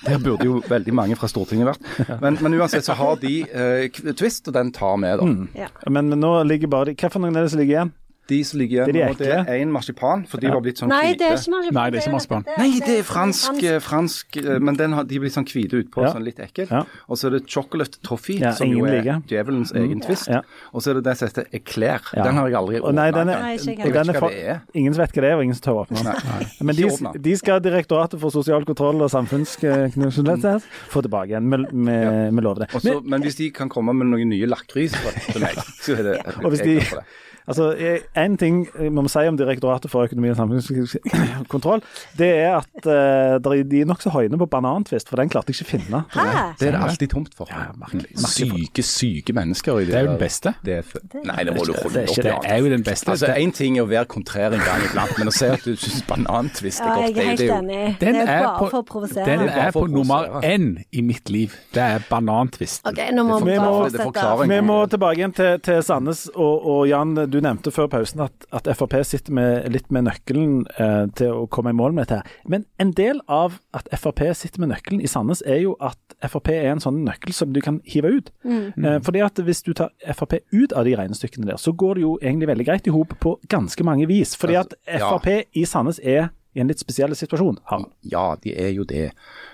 der burde jo veldig mange fra Stortinget vært. Men, men uansett så har de eh, twist, og den tar vi, da. Mm. Ja. Men, men nå ligger bare de noen er det som ligger igjen? De som ligger Det er igjen nå, det er én marsipan, for de var blitt sånn Nei, hvite. det er ikke marsipan. Nei, det er ikke marsipan. Nei, det er fransk, eh, fransk eh, men den har, de blir sånn hvite utpå, Ja. sånn litt ekkel. Ja. Og så er det chocolate toffee, Ja, som jo er liker. Mm. djevelens egen twist. Ja. Og så er det det som heter eclair. Ja. Den har jeg aldri åpna. den er. Nei, jeg den Jeg vet ikke hva det er. ingen vet hva det er, og ingen som tør å åpne den. Men de, de skal Direktoratet for sosial kontroll og samfunnsknusjonalitet få tilbake igjen. Vi, lover det. Men hvis de kan komme med noen nye lakris til meg, så er det jeg de, glad det. Altså, en ting vi må si om Direktoratet for økonomi og samfunnskontroll, det er at uh, de er nokså høyne på banantvist, for den klarte jeg ikke å finne. Hæ? Det er det alltid tomt for. Ja, merkelig. Merkelig Syke, syke mennesker. i Det er jo den beste. Det er Nei, det må du holde opp Det er jo den beste. Altså, Én ting er å være kontrær en gang iblant, men å si at du syns banantvist er Ja, godt, jeg det, er er- helt det er jo enig. Den det er bare på- for å provosere. Den er på nummer én i mitt liv. Det er banantvist. Okay, nå må vi forklaring. Vi må tilbake igjen til, til Sandnes. Og, og Jan, du nevnte før pausen at, at Frp sitter med, litt med nøkkelen eh, til å komme i mål med dette. her. Men en del av at Frp sitter med nøkkelen i Sandnes, er jo at Frp er en sånn nøkkel som du kan hive ut. Eh, fordi at Hvis du tar Frp ut av de regnestykkene der, så går det jo egentlig veldig greit i hop på ganske mange vis. Fordi at Altså, ja. Frp i Sandnes er i en litt spesiell situasjon. Harald. Ja, de er jo det.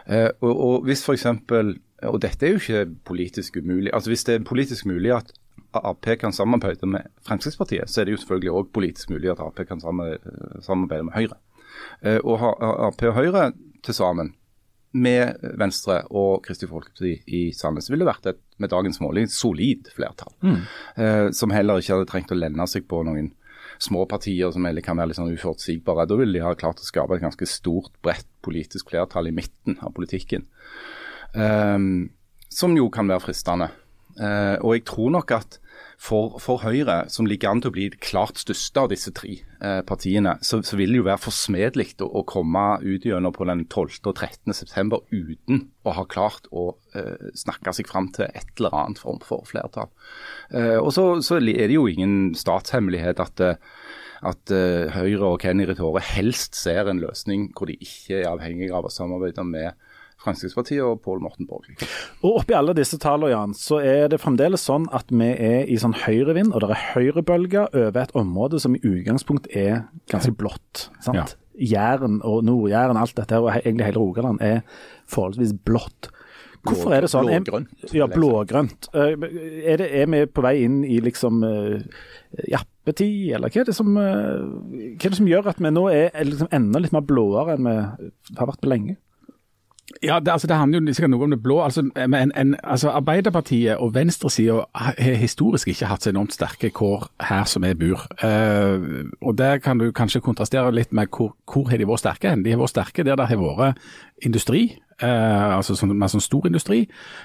Eh, og, og hvis f.eks. Og dette er jo ikke politisk umulig. Altså Hvis det er politisk mulig at Ap kan samarbeide med Fremskrittspartiet, så er det jo selvfølgelig òg politisk mulig at Ap kan samarbeide, med Høyre. Eh, og Ap og Høyre til sammen med Venstre og Kristelig Folkeparti i Sandnes ville vært et med dagens måling solid flertall. Eh, som heller ikke hadde trengt å lene seg på noen små partier som kan være litt sånn uforutsigbare. Da ville de ha klart å skape et ganske stort, bredt politisk flertall i midten av politikken. Ehm, som jo kan være fristende. Eh, og jeg tror nok at for, for, Høyre, som ligger an til å bli det klart største av disse tre eh, partiene, så, så, vil det jo være forsmedelig å, å, komme ut gjennom på den 12. og 13. september uten å ha klart å eh, snakke seg fram til et eller annet form for flertall. Eh, og så, så, er det jo ingen statshemmelighet at, eh, at uh, Høyre og Kenny Ritore helst ser en løsning hvor de ikke er avhengig av å samarbeide med Fremskrittspartiet og Pål Morten Borgli. Og Oppi alle disse tallene Jan, så er det fremdeles sånn at vi er i sånn høyrevind, og det er høyrebølger over et område som i utgangspunkt er ganske blått. sant? Ja. Jæren og Nord-Jæren, alt dette her, og egentlig hele Rogaland er forholdsvis blått. Hvorfor er det sånn? Blågrønt. Ja, blågrønt. Eh, er, det, er vi på vei inn i liksom uh, jappetid, eller hva er, det som, hva er det som gjør at vi nå er liksom enda litt mer blåere enn vi har vært på lenge? Ja, det, altså, det handler jo sikkert noe om det blå. Altså, men, en, altså Arbeiderpartiet og venstresida har historisk ikke hatt så enormt sterke kår her som vi bor. Uh, og Der kan du kanskje kontrastere litt med hvor, hvor har de vært sterke. De har vært sterke der det har vært industri, Eh, altså sånn, med sånn stor industri,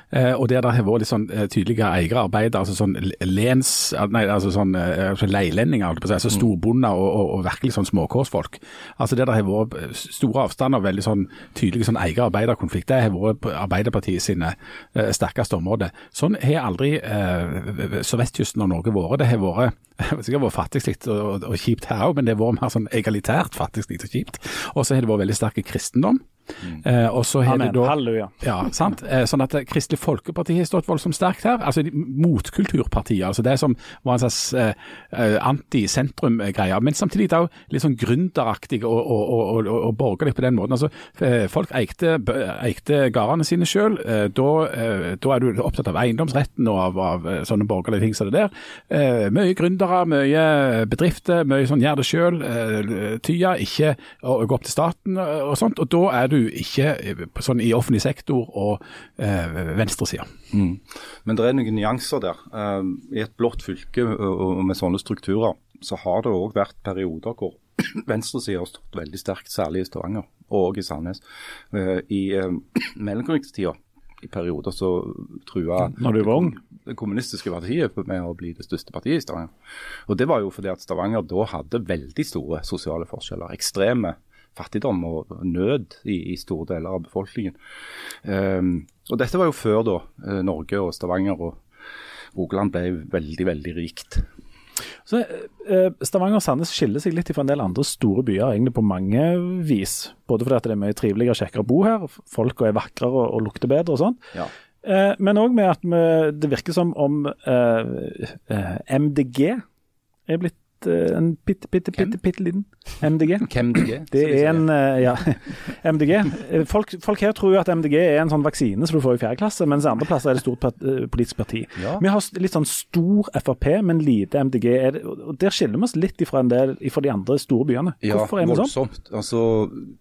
eh, og der det har vært litt sånn eh, tydelige eiere, arbeidere, altså sånn lens, nei, altså sånn eh, altså leilendinger, altså mm. storbonder og, og, og, virkelig sånn småkårsfolk. Altså Der det har vært eh, store avstander, veldig sånn tydelige sånn eier-arbeider-konflikt, det har vært Arbeiderpartiet sine eh, sterkeste områder. Sånn har aldri eh, sørvestkysten av Norge vært. Det har vært sikkert vært fattigslikt og, og, og, kjipt her òg, men det har vært mer sånn egalitært fattigslikt og kjipt. Og så har det vært veldig sterk kristendom. Mm. Eh, og så har Amen. Da, Halleluja. Ja, sant? Eh, sånn at Kristelig Folkeparti har stått voldsomt sterkt her. altså Motkulturpartiet. altså Det som var en slags eh, eh anti-sentrum-greie. Men samtidig da litt sånn gründeraktig og, og, og, og, borgerlig på den måten. altså eh, Folk eikte, eikte gårdene sine sjøl. Eh, da, da, er du opptatt av eiendomsretten og av, av sånne borgerlige ting som det der. mye gründere, mye bedrifter, mye sånn gjør det sjøl. Tya, ikke å gå opp til staten og sånt. og da er du ikke eh, sånn i offentlig sektor og eh, venstresida. Mm. Men det er noen nyanser der. Uh, I et blått fylke og med sånne strukturer, så har det òg vært perioder hvor venstresida har stått veldig sterkt, særlig i Stavanger og i Sandnes. Uh, I mellomkrigstida i perioder så trua Når du var ung? det kommunistiske partiet med å bli det største partiet i Stavanger. Og Det var jo fordi at Stavanger da hadde veldig store sosiale forskjeller. Ekstreme fattigdom og nød i, i store deler av befolkningen. Um, og Dette var jo før da eh, Norge og Stavanger og Rogaland ble veldig, veldig rikt. Så eh, Stavanger og Sandnes skiller seg litt fra en del andre store byer egentlig på mange vis. Både fordi det er mye triveligere og kjekkere å bo her, folka er vakrere og, og lukter bedre og sånn. Ja. Eh, men òg med at vi, det virker som om eh, MDG er blitt en bitte, bitte, bitte, bitte liten MDG. MDG? Det er en uh, ja, MDG. Eh, folk, folk, her tror jo at MDG er en sånn vaksine som du får i fjerde klasse, mens andre plasser er det stort politisk parti. Ja. Vi har litt sånn stor Frp, men lite MDG. Det, og Der skiller vi oss litt ifra, en del, ifra de andre store byene. Hvorfor ja, er vi sånn? Altså,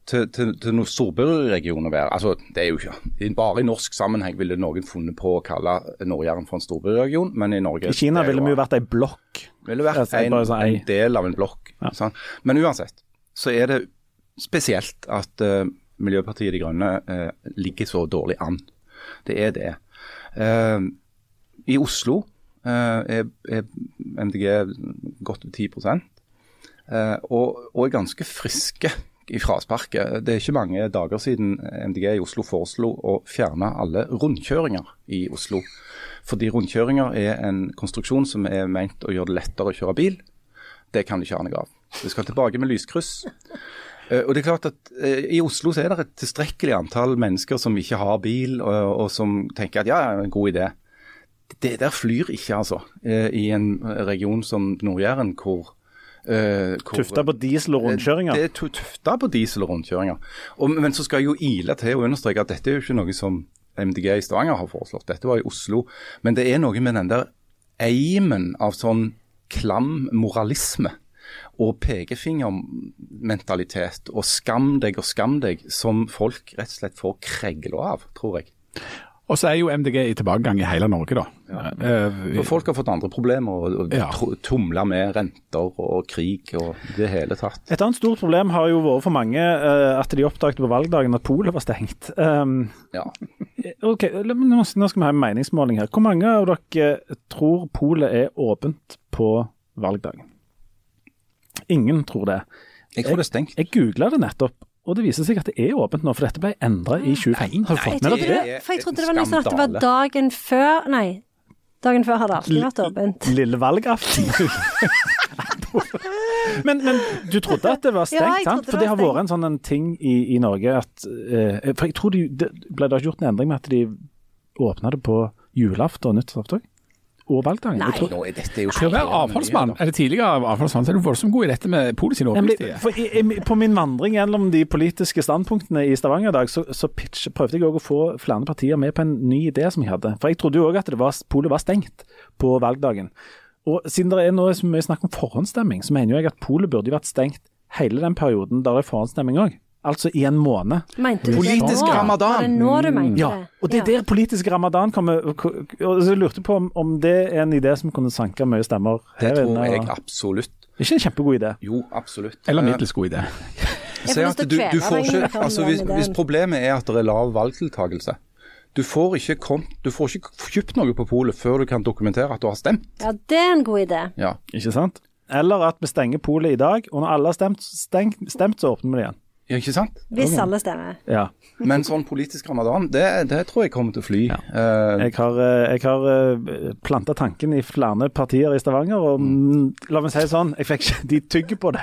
til, til, til noen storbyregioner være altså, Det er jo ikke Bare i norsk sammenheng ville noen funnet på å kalle Nord-Jæren for en storbyregion, men i Norge I Kina ville vi jo vært ei blokk ville vært en, sånn, en, del av en blokk. Ja. Sånn. Men uansett så er det spesielt at uh, Miljøpartiet De Grønne uh, ligger så dårlig an. Det er det. Uh, I Oslo er, er, MDG godt over 10% og, og er ganske friske i frasparket. Det er ikke mange dager siden MDG i Oslo foreslo å fjerne alle rundkjøringer i Oslo. Fordi rundkjøringer er en konstruksjon som er ment å gjøre det lettere å kjøre bil. Det kan du ikke ha noe av. Vi skal tilbake med lyskryss. Uh, og det er klart at uh, I Oslo så er det et tilstrekkelig antall mennesker som ikke har bil, og, og som tenker at ja, er en god idé. Det der flyr ikke, altså. Uh, I en region som Nord-Jæren, hvor Uh, tufta på diesel og rundkjøringer? Det er tufta på diesel og rundkjøringer. Og, men så skal jeg jo ile til å understreke at dette er jo ikke noe som MDG i Stavanger har foreslått. Dette var i Oslo. Men det er noe med den der eimen av sånn klam moralisme og pekefingermentalitet og skam deg og skam deg som folk rett og slett får kregler av, tror jeg. Og så er jo MDG i tilbakegang i hele Norge, da. Ja. For folk har fått andre problemer og, og Ja. tumler med renter og krig og det hele tatt. Et annet stort problem har jo vært for mange eh, at de oppdaget på valgdagen at polet var stengt. Um, Ja. ok, Nå skal vi ha en meningsmåling her. Hvor mange av dere tror polet er åpent på valgdagen? Ingen tror det. Jeg tror det er stengt. Jeg googla det nettopp, og det viser seg at det er åpent nå, for dette ble endra i 2015. Har du fått med trodde, det? for jeg trodde det var liksom at det var dagen før Nei, dagen før hadde alltid vært åpent. Lille valgaften. men, men du trodde at det var stengt, sant? trodde For det det har vært en sånn en ting i, i Norge at uh, For jeg tror de, det ble da ikke gjort en endring med at de åpna det på julaften og nyttårsaften òg? Og valgdagen? Nei. tror- Nå er dette jo Til å være avfallsmann, eller tidligere avfallsmann, så er du voldsomt god i dette med polet sine åpningstider. på min vandring gjennom de politiske standpunktene i Stavanger i dag, så, så pitch, prøvde jeg òg å få flere partier med på en ny idé som jeg hadde. For jeg trodde jo òg at det var, polet var stengt på valgdagen. Og siden det er nå så mye snakk om forhåndsstemming, så mener jo jeg at polet burde jo vært stengt hele den perioden der det er forhåndsstemming òg. Altså i en måned. Mente du Politisk det nå? ramadan. Var det nå du mente Ja, og det er der politisk ramadan kommer. Og så jeg lurte på om, om det er en idé som kunne sanke mye stemmer Det tror jeg absolutt. absolutt. er Ikke en kjempegod idé. Jo, absolutt. Eller Eh, middels god idé. Du, du får ikke, altså hvis, hvis problemet er at det er lav valgdeltakelse, du får ikke, kom, du får ikke kjøpt noe på polet før du kan dokumentere at du har stemt. Ja, det er en god idé. Ja. Ikke sant? Eller at vi stenger polet i dag, og når alle har stemt, stemt, stemt så åpner vi det igjen. Ja, ikke sant? Hvis alle stemmer. Ja. Men sånn politisk ramadan, det, det tror jeg kommer til å fly. Eh, Jeg har, eh, jeg har planta tanken i flere partier i Stavanger, og mm, la meg si det sånn, jeg fikk ikke De tygger på det.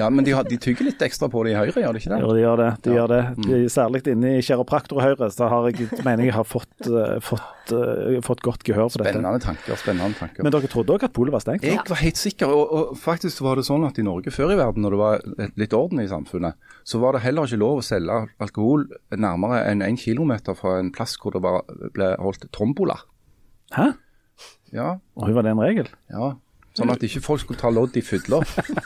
ja, Men de, har, de tygger litt ekstra på det i Høyre, gjør de ikke det? Jo, de gjør det. De Ja. gjør det. De, særlig inne i kiropraktor Høyre, så har jeg, mener jeg har fått, eh, fått, eh, fått godt gehør for dette. Spennende tanker. spennende tanker. Men dere trodde òg at polet var stengt? Jeg var helt sikker, og, og faktisk var det sånn at i Norge før i verden, når det var litt orden i samfunnet, så var det heller ikke lov å selge alkohol nærmere enn én kilometer fra en plass hvor det var, ble holdt tombola. Hæ? Ja, Oi, var det en regel? ja. Sånn at ikke folk skulle ta lodd i fylla.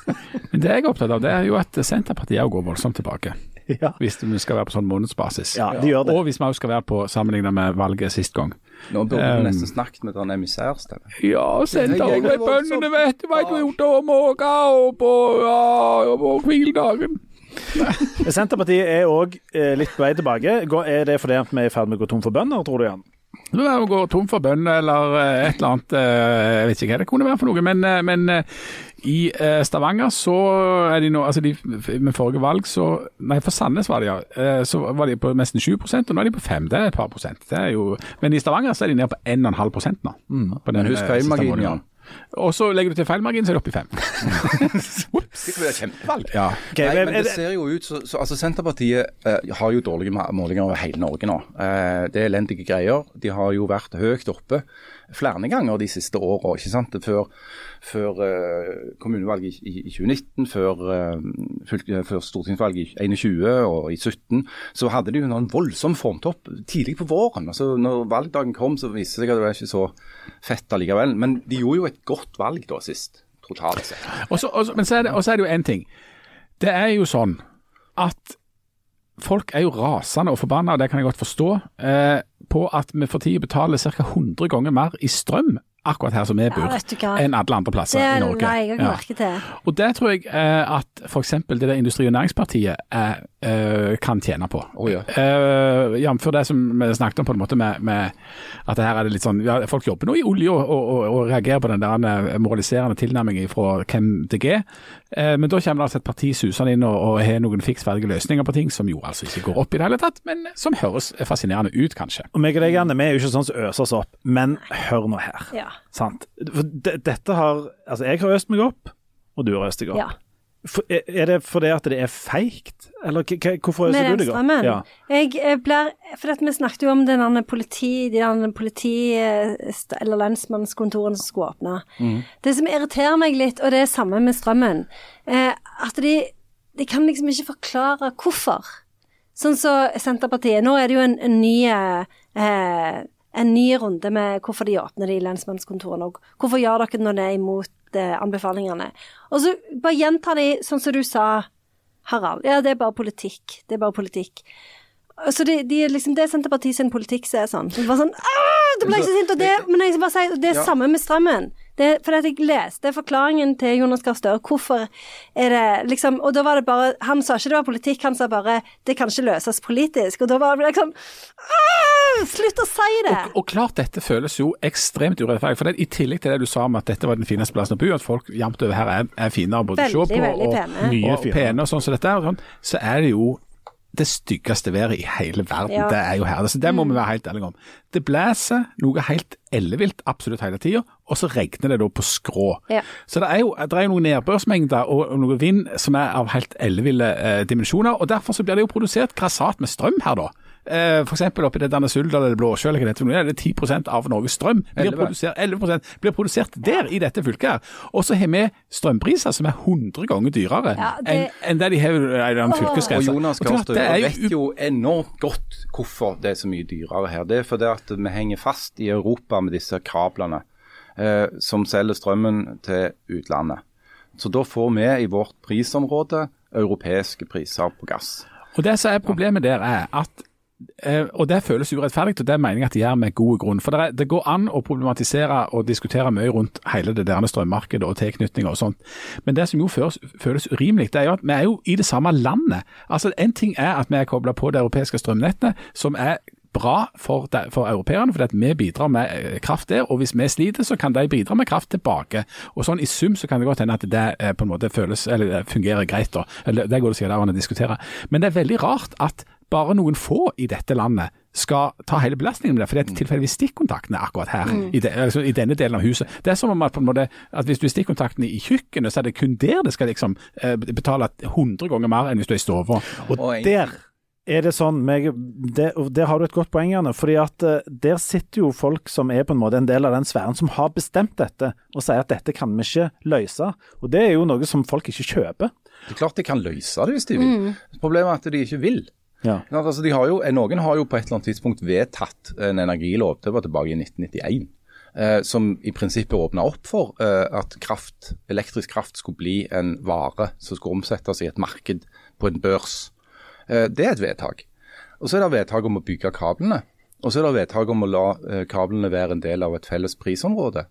Men det jeg er opptatt av, det er jo at Senterpartiet går voldsomt tilbake. Ja. Hvis vi skal være på sånn månedsbasis. Ja, de gjør det. Og hvis vi også skal være på sammenlignet med valget sist gang. Nå burde Um, nesten snakket med den emissærstemme. Ja, Senterpartiet er med bøndene, vet du, vet du, gjort om Åga og på, ja, på hviledagen. Senterpartiet er òg eh, litt på vei tilbake. Er det fordi vi er i ferd med å gå tom for bønder, tror du, Jan? Det er å gå tom for bønder eller eh, et eller annet, eh, jeg vet ikke hva det kunne være for noe. Men, men i Stavanger så er de nå, altså de, med forrige valg så, nei for Sandnes var de ja, så var de på nesten 7 og nå er de på 5, det er et par prosent. Det er jo, men i Stavanger så er de nede på 1,5 nå. På den, Men husk feilmarginen. Jan. Og så legger du til feilmargin, så er det oppe i fem. Det kan være kjempevalg. Ja. Okay, Nei, men- men det ser jo ut så, så altså Senterpartiet eh, har jo dårlige målinger over hele Norge nå. Eh, det er elendige greier. De har jo vært høyt oppe flere ganger de siste åra. ikke sant? Før, før eh, kommunevalget i, i 2019, før, eh, før stortingsvalget i 21 og i 17, så hadde de jo noen en voldsom formtopp tidlig på våren. altså når valgdagen kom, så viste det seg at det var ikke så fett allikevel. Men de gjorde jo et godt valg da sist, totalt sett. Og så, er, det, er det jo én ting. Det er jo sånn at folk er jo rasende og forbanna, og det kan jeg godt forstå, eh, på at vi for tida betaler ca. 100 ganger mer i strøm akkurat her som vi bor, ja, enn alle andre plasser Det i Norge. Nei, jeg Ja. merke til. Og det tror jeg eh, at f.eks. det der Industri- og Næringspartiet eh, eh, kan tjene på. Å ja. Eh, Jf. det som vi snakket om på en måte med, med at det her er det litt sånn ja, Folk jobber nå i olje og, og, og, og reagerer på den der eh, moraliserende tilnærmingen fra MDG. Eh, men da kommer det altså et parti susende inn og, og har noen fiksferdige løsninger på ting som jo altså ikke går opp i det hele tatt, men som høres fascinerende ut, kanskje. Og meg og deg, Anne, vi er jo ikke sånn som øser oss opp, men hør nå her. Ja. Sant? For dette har Altså, jeg har øst meg opp, og du har øst deg opp. ja. For, er det fordi at det er feigt, eller hvorfor øser du deg opp? Med Ja. Jeg eh, blir For at vi snakket jo om den politi, de andre politi- eh, eller lensmannskontorene som skulle åpne. Mm. Det som irriterer meg litt, og det er samme med strømmen, eh, at de, de kan liksom ikke forklare hvorfor. Sånn som Senterpartiet. Nå er det jo en, en ny eh, en ny runde med hvorfor de åpner de lensmannskontorene. Og hvorfor gjør dere når det er imot eh, anbefalingene? Og så bare gjenta de sånn som du sa, Harald. Ja, det er bare politikk. Det er bare politikk. Så de, de, liksom, det er Senterpartiet sin politikk som er sånn. Det bare sånn det ble jeg så sint. Og det, men jeg skal bare si, det er Ja. samme med strømmen. Det, for at jeg leste forklaringen til Jonas Gahr Støre. Hvorfor er det liksom Og da var det bare Han sa ikke det var politikk, han sa bare det kan ikke løses politisk. Og da var det liksom «Åh, Slutt å si det! Og, og klart dette føles jo ekstremt urettferdig. For det, I tillegg til det du sa om at dette var den fineste plassen å bo, at folk jevnt over her er, er finere både å se på og, pene. og, og pene og sånn som dette, og sånn, så er det jo det styggeste været i hele verden. Ja. Det er jo her. Så det må vi være helt ærlige om. Det blåser noe helt ellevilt absolutt hele tida, og så regner det da på skrå. Ja. Så det er jo, det er jo noen nedbørsmengder og, og noe vind som er av helt elleville eh, dimensjoner, og derfor så blir det jo produsert grassat med strøm her, da. Eh, eksempel oppi det der Suldal eller Blåsjø, eller hva det heter, det er 10% av Norges strøm blir 11. produsert, 11 blir produsert der, i dette fylket. her. Og så har vi strømpriser som er 100 ganger dyrere Ja, det- enn en det de har i den fylkesgrensa. Jonas Og klart, Gahr vet jo enormt godt hvorfor det er så mye dyrere her. Det er fordi at vi henger fast i Europa med disse kablene eh, som selger strømmen til utlandet. Så da får vi i vårt prisområde europeiske priser på gass. Og Det som er problemet der, er at og Det føles urettferdig, og det mener jeg at de gjør med god grunn. For det, er, det går an å problematisere og diskutere mye rundt hele det der strømmarkedet og tilknytninger og sånt. Men det som jo føles, føles urimelig, det er jo at vi er jo i det samme landet. Altså En ting er at vi er kobla på det europeiske strømnettet, som er bra for, de, for europeerne, fordi at vi bidrar med eh, kraft der. Og hvis vi sliter, så kan de bidra med kraft tilbake. Og sånn I sum så kan det godt hende at det eh, på en måte føles, eller fungerer greit. da. Eller Det går det sikkert an å diskutere. Men det er veldig rart at bare noen få i dette landet skal ta hele belastningen med det, for det er tilfeldigvis stikkontaktene akkurat her, i, de, altså i denne delen av huset. Det er som om at, på en måte, at hvis du er stikkontakten i kjøkkenet, så er det kun der det skal liksom eh, betale 100 ganger mer enn hvis du er i stua. Og Og der er det sånn meg, det, Der har du et godt poeng, Janne. fordi at eh, Der sitter jo folk som er på en måte en del av den sfæren som har bestemt dette, og sier at dette kan vi ikke løse. Og Det er jo noe som folk ikke kjøper. Det er klart de kan løse det hvis de vil. Problemet er at de ikke vil. Ja. Altså, har jo, noen har jo på et eller annet tidspunkt vedtatt en energilov, det var tilbake i 1991, eh, som i prinsippet åpna opp for eh, at kraft, elektrisk kraft skulle bli en vare som skulle omsettes i et marked på en børs. Eh, det er et vedtak. Og så er det vedtak om å bygge kablene. Og så er det vedtak om å la eh, kablene være en del av et felles prisområde.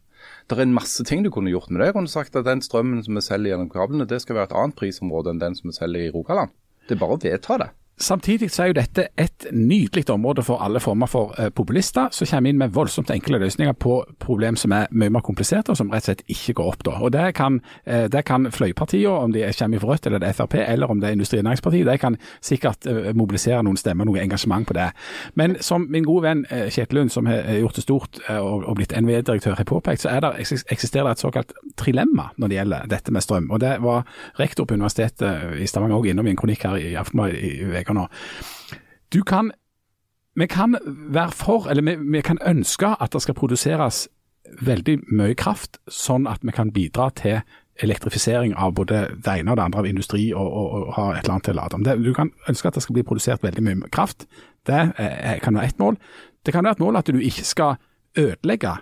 Det er en masse ting du kunne gjort med det. Jeg kunne sagt at den strømmen som vi selger gjennom kablene, det skal være et annet prisområde enn den som vi selger i Rogaland. Det er bare å vedta det. Samtidig så er jo dette et nydelig område for alle former for eh, populister, som kommer inn med voldsomt enkle løsninger på problem som er mye mer kompliserte, og som rett og slett ikke går opp. da. Og Det kan, eh, kan fløypartiene, om de kommer fra Rødt eller det er Frp, eller om det er Industri- og Næringspartiet, de kan sikkert eh, mobilisere noen stemmer, noe engasjement på det. Men som min gode venn eh, Kjetil Lund, som har gjort det stort eh, og, blitt NVE-direktør, har påpekt, så er det, eksisterer det et såkalt trilemma når det gjelder dette med strøm. Og Det var rektor på Universitetet i Stavanger òg innom i en kronikk her i Aftenbladet veka nå. Du kan, vi kan være for, eller vi, vi kan ønske at det skal produseres veldig mye kraft, sånn at vi kan bidra til elektrifisering av både det ene og det andre av industri og, og, og ha et eller annet til å lade om. Du kan ønske at det skal bli produsert veldig mye kraft. Det eh, kan være ett mål. Det kan være et mål at du ikke skal ødelegge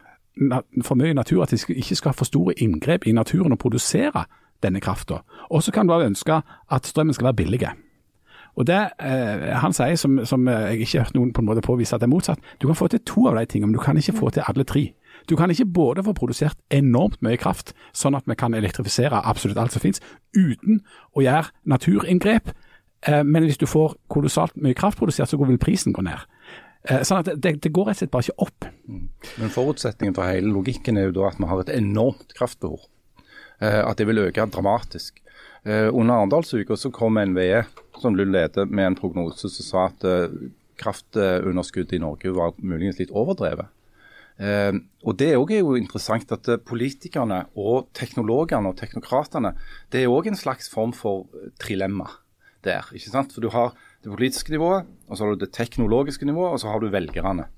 for mye natur, at de ikke skal ha for store inngrep i naturen og produsere denne krafta. Og så kan du ønske at strømmen skal være billig. Og det eh, Han sier, som, som jeg ikke har hørt noen på en måte påvise at det er motsatt, du kan få til to av de tingene, men du kan ikke få til alle tre. Du kan ikke både få produsert enormt mye kraft, sånn at vi kan elektrifisere absolutt alt som finnes, uten å gjøre naturinngrep. Eh, men hvis du får kolossalt mye kraft produsert, så vil prisen gå ned. Eh, sånn at det, det går rett og slett bare ikke opp. Men forutsetningen for hele logikken er jo da at vi har et enormt kraftbehov. Eh, At det vil øke dramatisk. Eh, Under Arendalsuka så kom NVE, som Lund leder, med en prognose som sa at eh, kraftunderskuddet i Norge var muligens litt overdrevet. Eh, og Det er jo interessant at eh, politikerne og teknologene og teknokratene det er òg en slags form for eh, trilemma der. ikke sant? For Du har det politiske nivået, og så har du det teknologiske nivået, og så har du velgerne.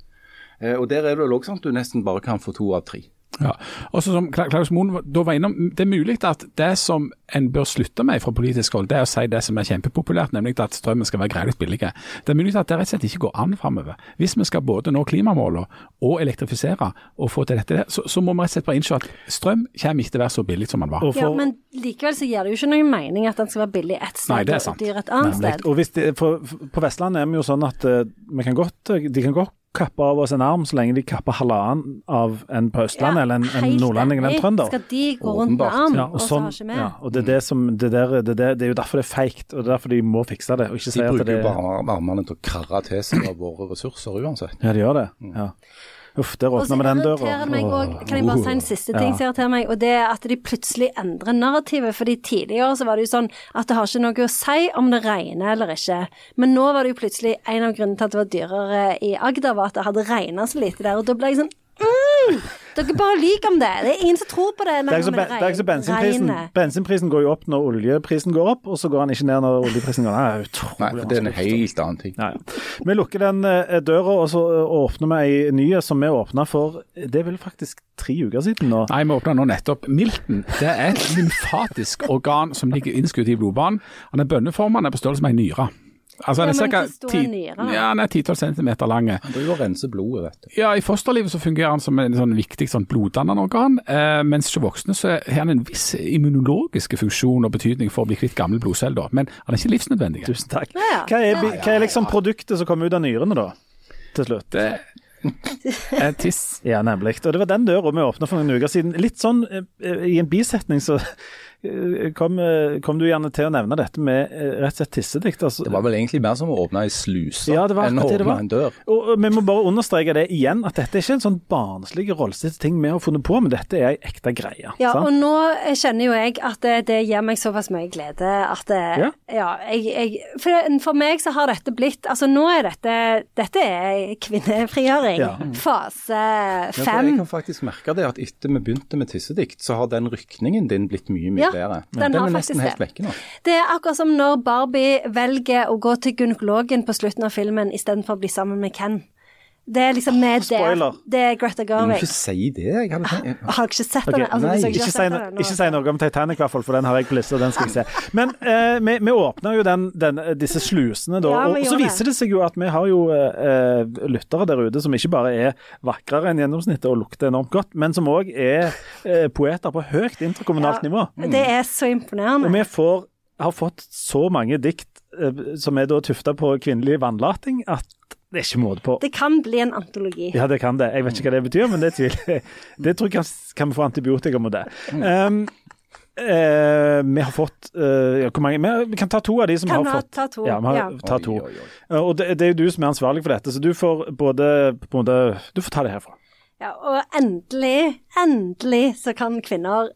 Eh, og Der er det vel også sånn at du nesten bare kan få to av tre. Ja. Og som Klaus Moen da var innom, Det er mulig at det som en bør slutte med fra politisk hold, det er å si det som er kjempepopulært, nemlig at strømmen skal være greit billig. Det er mulig at det rett og slett ikke går an framover. Hvis vi skal både nå klimamålene og elektrifisere og få til dette, så, så må vi rett og slett bare innse at strøm kommer ikke til å være så billig som den var. For... Ja, men likevel så gir det jo ikke noen mening at den skal være billig ett sted Nei, det er og sant. dyr et annet Nemlig. sted. Og hvis det, for, på Vestlandet er vi jo sånn at uh, vi kan godt, de kan godt kappe av oss en arm så lenge de kapper halvannen av en på Østlandet eller en, en nordlending eller en trønder. Skal de gå rundt med arm, Ja, og, og, så sånn, har ikke vi? ja, og det, er det, som, det, der, det, der, det er jo derfor det er feigt, og det er derfor de må fikse det. Og ikke si De at bruker det jo bare armene til å karre til seg av våre ressurser uansett. Ja, de gjør det. Ja. Uff, der åpna vi den døra. også, kan jeg bare si en siste ting Ja. som irriterer meg, og det er at de plutselig endrer narrativet. fordi tidligere så var det jo sånn at det har ikke noe å si om det regner eller ikke. Men nå var det jo plutselig en av grunnene til at det var dyrere i Agder, var at det hadde regna så lite der. Og da ble jeg sånn mm, Dere bare lyver om det. Det er ingen som tror på det. Det er ikke så, ben- det er ikke så bensinprisen. regner. Bensinprisen går jo opp når oljeprisen går opp, og så går den ikke ned når oljeprisen går ned. Det er utrolig Nei, det er en helt annen ting. Ja. Vi lukker den eh, døra, og så eh, åpner vi ei ny som vi åpna for Det er vel faktisk tre uker siden nå. Nei, vi åpna nå nettopp. Milten det er et lymfatisk organ som ligger innskutt i blodbanen. Han er bønneformet, han er på størrelse med ei nyre. Altså, Ja, men hvor stor er nyra? ja, han er 10-12 cm lang. Han driver og renser blodet, vet du. Ja, I fosterlivet så fungerer han som en sånn viktig sånn bloddannende organ, eh, mens hos voksne så har han en viss immunologisk funksjon og betydning for å bli kvitt gamle blodceller, men han er ikke livsnødvendig. Tusen takk. Ja. Hva er, hva er liksom produktet som kommer ut av nyrene, da? Til slutt. Det er tiss. Ja, nemlig. Og det var den døra vi åpna for noen uker siden. Litt sånn eh, eh, i en bisetning så kom, eh, kom du gjerne til å nevne dette med eh, rett og slett tissedikt. Altså, Det var vel egentlig mer som å åpne ei sluse Ja, enn å åpne en dør. Og og vi må bare understreke det igjen, at dette er ikke en sånn barnslig rollestilt ting vi har funnet på, men dette er ei ekte greie. Ja, sant? og nå kjenner jo jeg at det, det gir meg såpass mye glede at det, Ja. ja. jeg, jeg, for, for meg så har dette blitt Altså nå er dette Dette er kvinnefrigjøring. Ja. Fase Ja, jeg kan faktisk merke det at etter vi begynte med tissedikt, så har den rykningen din blitt mye, mye Bedre. den har er faktisk nesten helt det. vekke nå. Det er akkurat som når Barbie velger å gå til gynekologen på slutten av filmen istedenfor å bli sammen med Ken. Det er liksom med det. spoiler. Det er Greta Du må ikke si det. Jeg hadde tenkt, Har dere ikke sett Ok, den? Altså, ikke, Ikke si, no, den, ikke si noe om Titanic, i hvert fall, for den har jeg på lista, og den skal jeg se. Men eh, vi, vi åpner jo den, den, disse slusene, da. Ja, og og, så viser det seg jo at vi har jo eh, lyttere der ute som ikke bare er vakrere enn gjennomsnittet og lukter enormt godt, men som òg er eh, poeter på høyt interkommunalt Ja. nivå. Det er så imponerende. Og vi får, har fått så mange dikt eh, som er da tufta på kvinnelig vannlating, at det er ikke måte på. Det kan bli en antologi. Ja, det kan det. Jeg vet ikke hva det betyr, men det tviler jeg. Det tror jeg kan, kan vi få antibiotika mot det. Um, eh, vi har fått eh, ja, hvor mange? Vi, vi kan ta to av de som Kan har fått ta to, Ja, vi har, ja. ta to. oi, oi. Eh, Og det, det er jo du som er ansvarlig for dette, så du får både, på måte Du får ta det herfra. Ja, og endelig, endelig så kan kvinner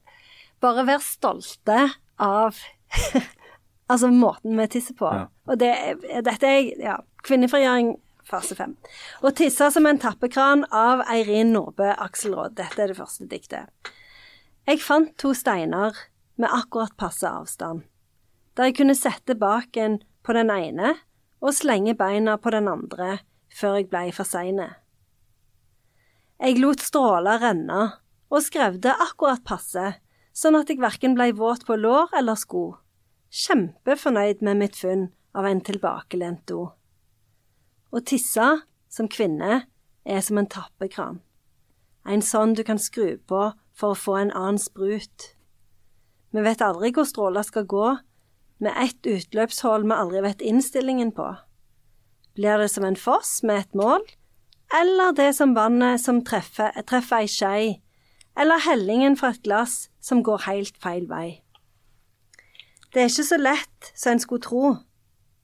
bare være stolte av altså måten vi tisser på. Ja. Og det, dette er ja, kvinnefrigjøring fase fem. Å tisse som en tappekran av Eirin Nordbø Akselråd. Dette er det første diktet. Jeg fant to steiner med akkurat passe avstand, der jeg kunne sette baken på den ene og slenge beina på den andre før jeg blei for seine. Jeg lot stråler renne og skrevde akkurat passe, sånn at jeg verken blei våt på lår eller sko. Kjempefornøyd med mitt funn av en tilbakelent do. Å tisse som kvinne er som en tappekran. En sånn du kan skru på for å få en annen sprut. Vi vet aldri hvor stråler skal gå, med ett utløpshull vi aldri vet innstillingen på. Blir det som en foss med et mål, eller det som vannet som treffer, treffer ei skei, eller hellingen fra et glass som går helt feil vei. Det er ikke så lett som en skulle tro,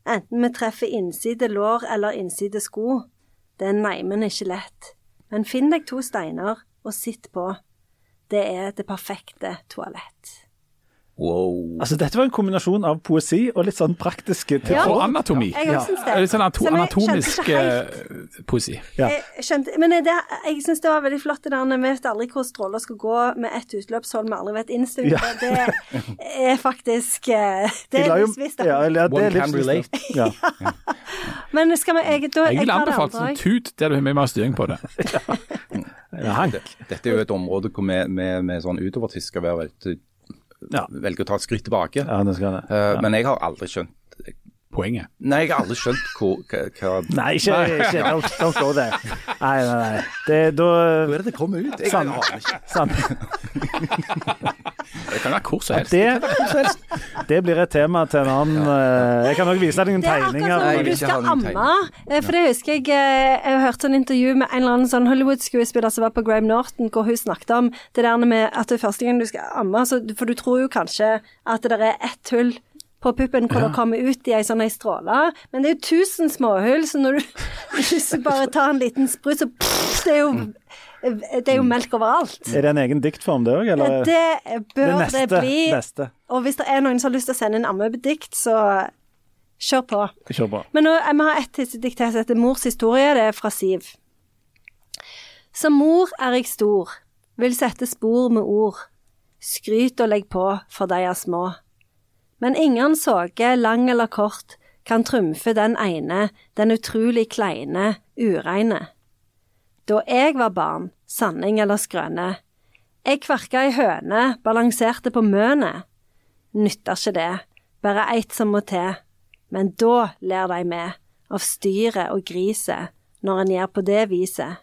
enten vi treffer innside lår eller innside sko. Det er neimen ikke lett, men finn deg to steiner og sitt på. Det er det perfekte toalett. Wow. Altså, dette var en kombinasjon av poesi og litt sånn praktiske Ja. Og anatomi. Det. Litt sånn ato anatomisk eh, poesi. Ja. Jeg skjønte, men det, jeg syns det var veldig flott det der når vi vet aldri hvor stråler skal gå med ett utløpshold vi aldri vet innstilling Ja. Det er faktisk eh, Det er livsvisst. ja, det One er can relate. Ja. Men skal vi jeg, da, Jeg jeg vil anbefale sånn tut der du har mye mer styring på det. Ja, Dette er jo et område hvor vi med, med sånn utovertiss skal være veldig, Ja. velger å ta et skritt tilbake. Ja, det skal det. Ja. Men jeg har aldri skjønt Poenget. Nei, jeg har aldri skjønt hvor, hva, Nei, ikke, ikke don't, don't go there. Nei, nei, nei. Det, da Hvor er det det kommer ut? Jeg aner ikke. sant. Det kan være hvor som helst. Det, det blir et tema til en annen eh, Jeg kan også vise deg noen Det er akkurat tegninger. som når du skal amme. Eh, For det husker jeg eh, Jeg har hørt sånn intervju med en eller annen sånn Hollywood-skuespiller som var på Graham Norton, hvor hun snakket om det der med at det er første gang du skal amme, så, for du tror jo kanskje at det er ett hull på puppen hvor det kommer ut i ei sånn stråle, men det er jo tusen småhull, så når du hvis du bare tar en liten sprut, så pff, det er jo det er jo melk overalt. Er det en egen diktform, det òg, eller? Det bør det, neste bli. Neste. Og hvis det er noen som har lyst til å sende en ammedikt, så kjør på. Kjør på. Men nå, vi har ha et dikt her som heter Mors historie. Det er fra Siv. Som mor er jeg stor, vil sette spor med ord. Skryt og legg på, for de er små. Men ingen såge, lang eller kort, kan trumfe den ene, den utrolig kleine, ureine. Da jeg var barn, sanning eller skrøne, jeg kverka ei høne, balanserte på mønet. Nytter ikke det, bare eit som må til. Men da ler de med, av styret og griset, når en gjør på det viset.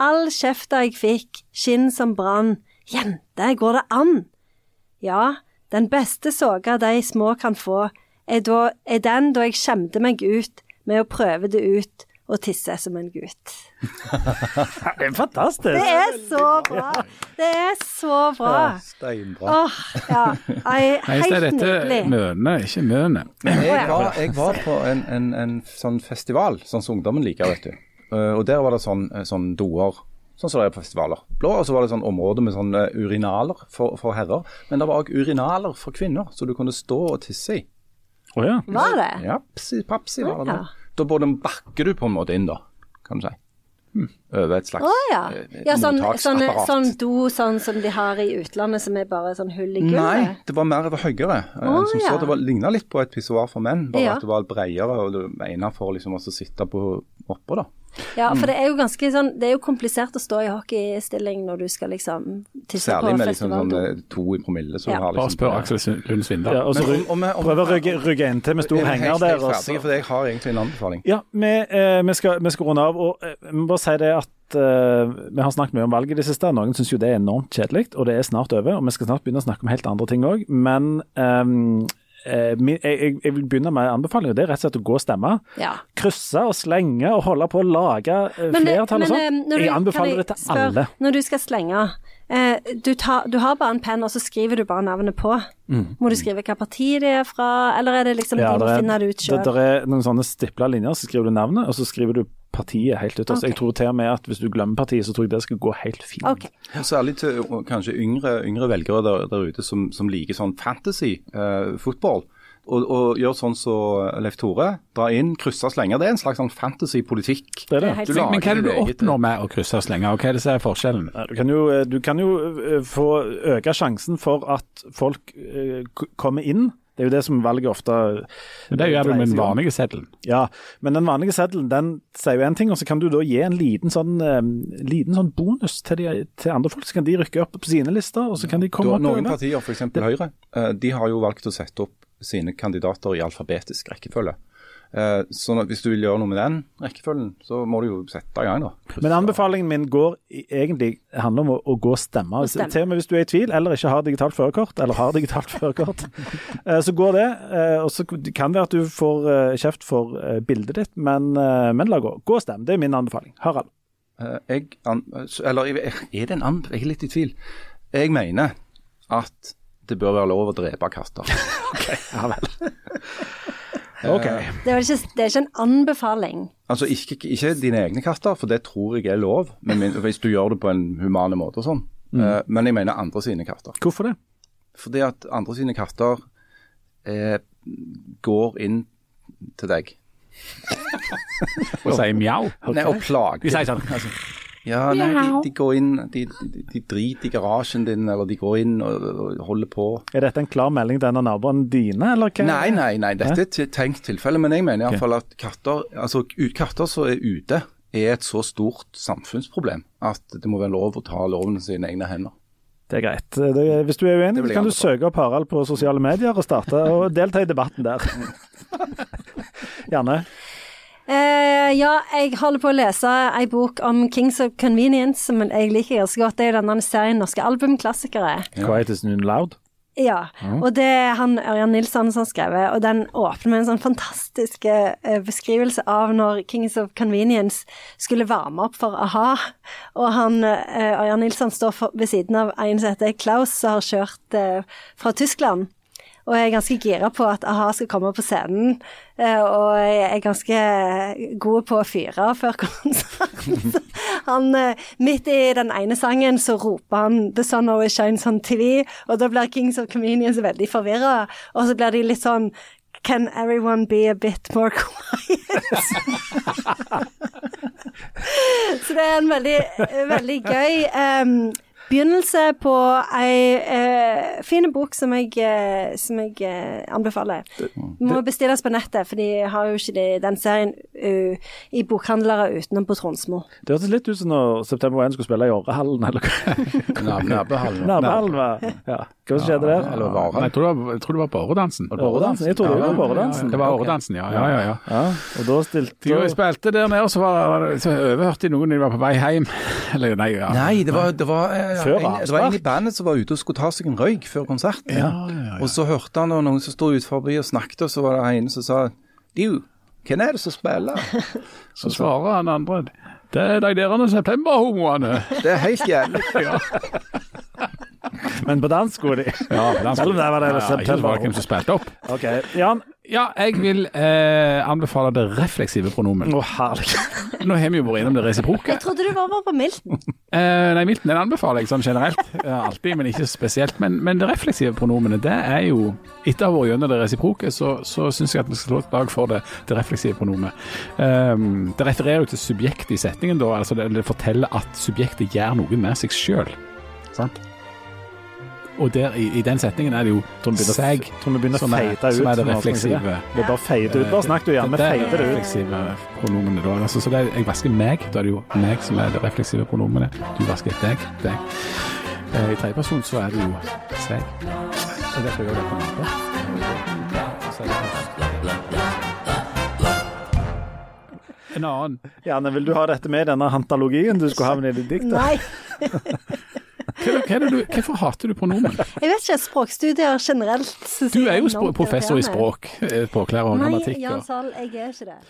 All kjefta jeg fikk, skinn som brann, jente, går det an? Ja, den beste såga de små kan få, er, da, er den da jeg skjemte meg ut med å prøve det ut og tisse som en gutt. Det er fantastisk. Det er så bra! Det er så bra. Steinbra. Åh, ja. Ei, Nei, helt nydelig. dette nydelig. Møne, ikke Møne. Jeg var, jeg var på en, en, en sånn festival, sånn som ungdommen liker, vet du. Eh, og der var det sånn, eh, sånn doer, sånn som det er på festivaler. Blå, og så var det sånn område med sånne urinaler for, for herrer. Men det var òg urinaler for kvinner, så du kunne stå og tisse i. Oh, ja. Var det? Ja, psi, papsi var det. Ja. Da både bakker du på en måte inn, da, kan du si. Over et slags oh, ja. eh, ja sånn, sånn, sånn do sånn som de har i utlandet, som er bare sånn hull i gulvet? Nei, det var mer over høyere. Oh, som ja. så, det var ligna litt på et pissoar for menn, bare Ja. at det var bredere og det egnet for liksom å sitte på oppå. da. Ja, for det er jo ganske sånn Det er jo komplisert å stå i hockeystilling når du skal liksom tisse Særlig på med liksom sånn eh, to i promille. Så Ja. har liksom, Bare spør Aksel Lund Svindal. ja og så prøve å rygge, rygge til med stor er henger der. helt og ferdig, for jeg har egentlig en anbefaling. Ja, vi, eh, vi, skal, vi skal runde av. og eh, Vi må bare si det at eh, vi har snakket mye om valget i det siste. Noen syns jo det er enormt kjedelig, og det er snart over. og Vi skal snart begynne å snakke om helt andre ting òg. Men mi- jeg, jeg, jeg vil begynne med en anbefaling, og det er rett og slett å gå og stemme. Ja. Krysse og slenge og holde på å lage eh, Men, flertall og eh, sånn. Jeg anbefaler det til spør, alle. Når du skal slenge, eh, du, tar, du har bare en penn, og så skriver du bare navnet på. Må du skrive hva parti det er fra, eller er det liksom Mm. Ja, de må finne det ut det, det er noen sånne stipla linjer, så skriver du navnet, og så skriver du partiet helt ytterst. Okay. Jeg tror til og med at hvis du glemmer partiet, så tror jeg det skal gå helt fint. Okay. Særlig til kanskje yngre, yngre velgere der, der ute som, som liker sånn fantasy-fotball. og, og gjør sånn som Leif Tore. Dra inn, krysse og slenge. Det er en slags sånn fantasy-politikk. Det er det. Det er Du Men hva er det du oppnår med å krysse og slenge, og hva er det som er forskjellen? Du kan jo, du kan jo eh, få øke sjansen for at folk eh, kommer inn. Det er jo det som velger ofte Men Det gjør du med den vanlige seddelen. Ja, men den vanlige seddelen den sier jo én ting, og så kan du da gi en liten sånn, um, liten sånn bonus til, de, til andre folk. Så kan de rykke opp på sine lister, og så kan de komme Da, opp noen over. partier, f.eks. Høyre, eh, de har jo valgt å sette opp sine kandidater i alfabetisk rekkefølge. Eh, Så at hvis du vil gjøre noe med den rekkefølgen, så må du jo sette i gang, da. Men anbefalingen min går egentlig handler om å, å gå og stemme. Til og med hvis du er i tvil eller ikke har digitalt førerkort, eller har digitalt førerkort, eh, så går det. eh, Og så kan det være at du får eh, kjeft for eh, bildet ditt, men, eh, men la gå. Gå og stem. Det er min anbefaling. Harald. Eh, Jeg, an, eller er det en an, Jeg er litt i tvil. Jeg mener at det bør være lov å drepe katter. Ja vel. OK. Det er, ikke, det er ikke en anbefaling. Altså ikke, ikke dine egne katter, for det tror jeg er lov, men min, hvis du gjør det på en humane måte og sånn. Mm. Men jeg mener andre sine katter. Hvorfor det? Fordi at andre sine katter eh, går inn til deg. Og sier mjau. Nei, og plager. De sier sånn altså, Ja, nei, de, de går inn, de, de, de driter i garasjen din, eller de går inn og, og holder på. Er dette en klar melding til en av naboene dine, eller hva? Nei, nei, nei, dette er et tenkt tilfelle, men jeg mener iallfall at katter altså katter som er ute er et så stort samfunnsproblem at det må være lov å ta loven i sine egne hender. Det er greit. Det, hvis du er uenig, kan du søke opp Harald på sosiale medier og starte og delta i debatten der. Gjerne. Eh, ja, jeg holder på å lese ei bok om Kings of Convenience, som jeg liker ganske godt. Det er denne serien norske albumklassikere. Ja. is noon loud. Ja, og det er han Ørjan Nilsson som har skrevet, og den åpner med en sånn fantastisk eh, beskrivelse av når Kings of Convenience skulle varme opp for a-ha, og han eh, Ørjan Nilsson står for, ved siden av en som heter Klaus, som har kjørt eh, fra Tyskland. Og jeg er ganske gira på at a-ha skal komme på scenen, eh, og jeg er ganske god på å fyre før konserten. Eh, midt i den ene sangen så roper han 'The sun always shines on TV', og da blir Kings of Comedians veldig forvirra, og så blir de litt sånn Can everyone be a bit more quiet? så det er en veldig, veldig gøy em, begynnelse på ei eh, fin bok som jeg, eh, som jeg eh, anbefaler. Må bestilles på nettet, for de har jo ikke de, den serien uh, i bokhandlere utenom på Tronsmo. Det hørtes litt ut som når September 1 skulle spille i Årehallen, eller hva? Ja. Hva skjedde der? Eller Nei, jeg tror det var, jeg tror det var på Åredansen. Åredansen? Jeg trodde det var på Åredansen. Det var Åredansen, ja. ja, ja, ja. Ja, og da stilte De spilte der nede, og så, var, så overhørte de noen de var på vei hjem. Eller nei, ja. Nei, det var, det, var, Før en, det var en i bandet som var ute og skulle ta seg en røyk før konserten. Ja, ja, ja. Og så hørte han noen som sto ut forbi og snakket, og så var det en som sa Du, hvem er det som spiller? Så svarer han andre det er de der septemberhomoene. Det er helt jævlig. Men på dansk skulle de. Ja, Selv om det var det ja, det september. svar hvem som spilte opp. OK. Jan. Ja, jeg vil eh, anbefale det refleksive pronomen. Å, herlig. Nå har vi jo vært innom det resiproke. Jeg trodde du var bare på Milton. Eh, nei, Milton den anbefaler jeg sånn generelt. Alltid, men ikke spesielt. Men, men det refleksive pronomenet, det er jo Etter å ha vært gjennom det resiproke, så, så syns jeg at vi skal slå et lag for det, det refleksive pronomet. Um, det refererer jo til subjektet i setningen, da. Altså det, det forteller at subjektet gjør noe med seg sjøl. Sant? Og der, i, i den setningen er det jo Trond begynner, begynner som er, ut. som er det vi refleksive. Det bare feite ut. Bare snakk du igjen. Vi Det er det det ut. refleksive pronomenet da. Altså, så det er, jeg vasker meg, da er det jo meg som er det refleksive pronomenet. Du vasker deg, deg. Eh, I tredjeperson så er det jo seg. Og derfor gjør jeg det på en måte. Det- En annen. Janne, vil du ha dette med i denne hantalogien du skulle ha med i ditt dikt? Nei, Hvorfor hater du pronomen? jeg vet ikke. Språkstudier generelt. Du er jo professor i språk, eh, og og Nei. Jan Sahl, jeg er ikke det.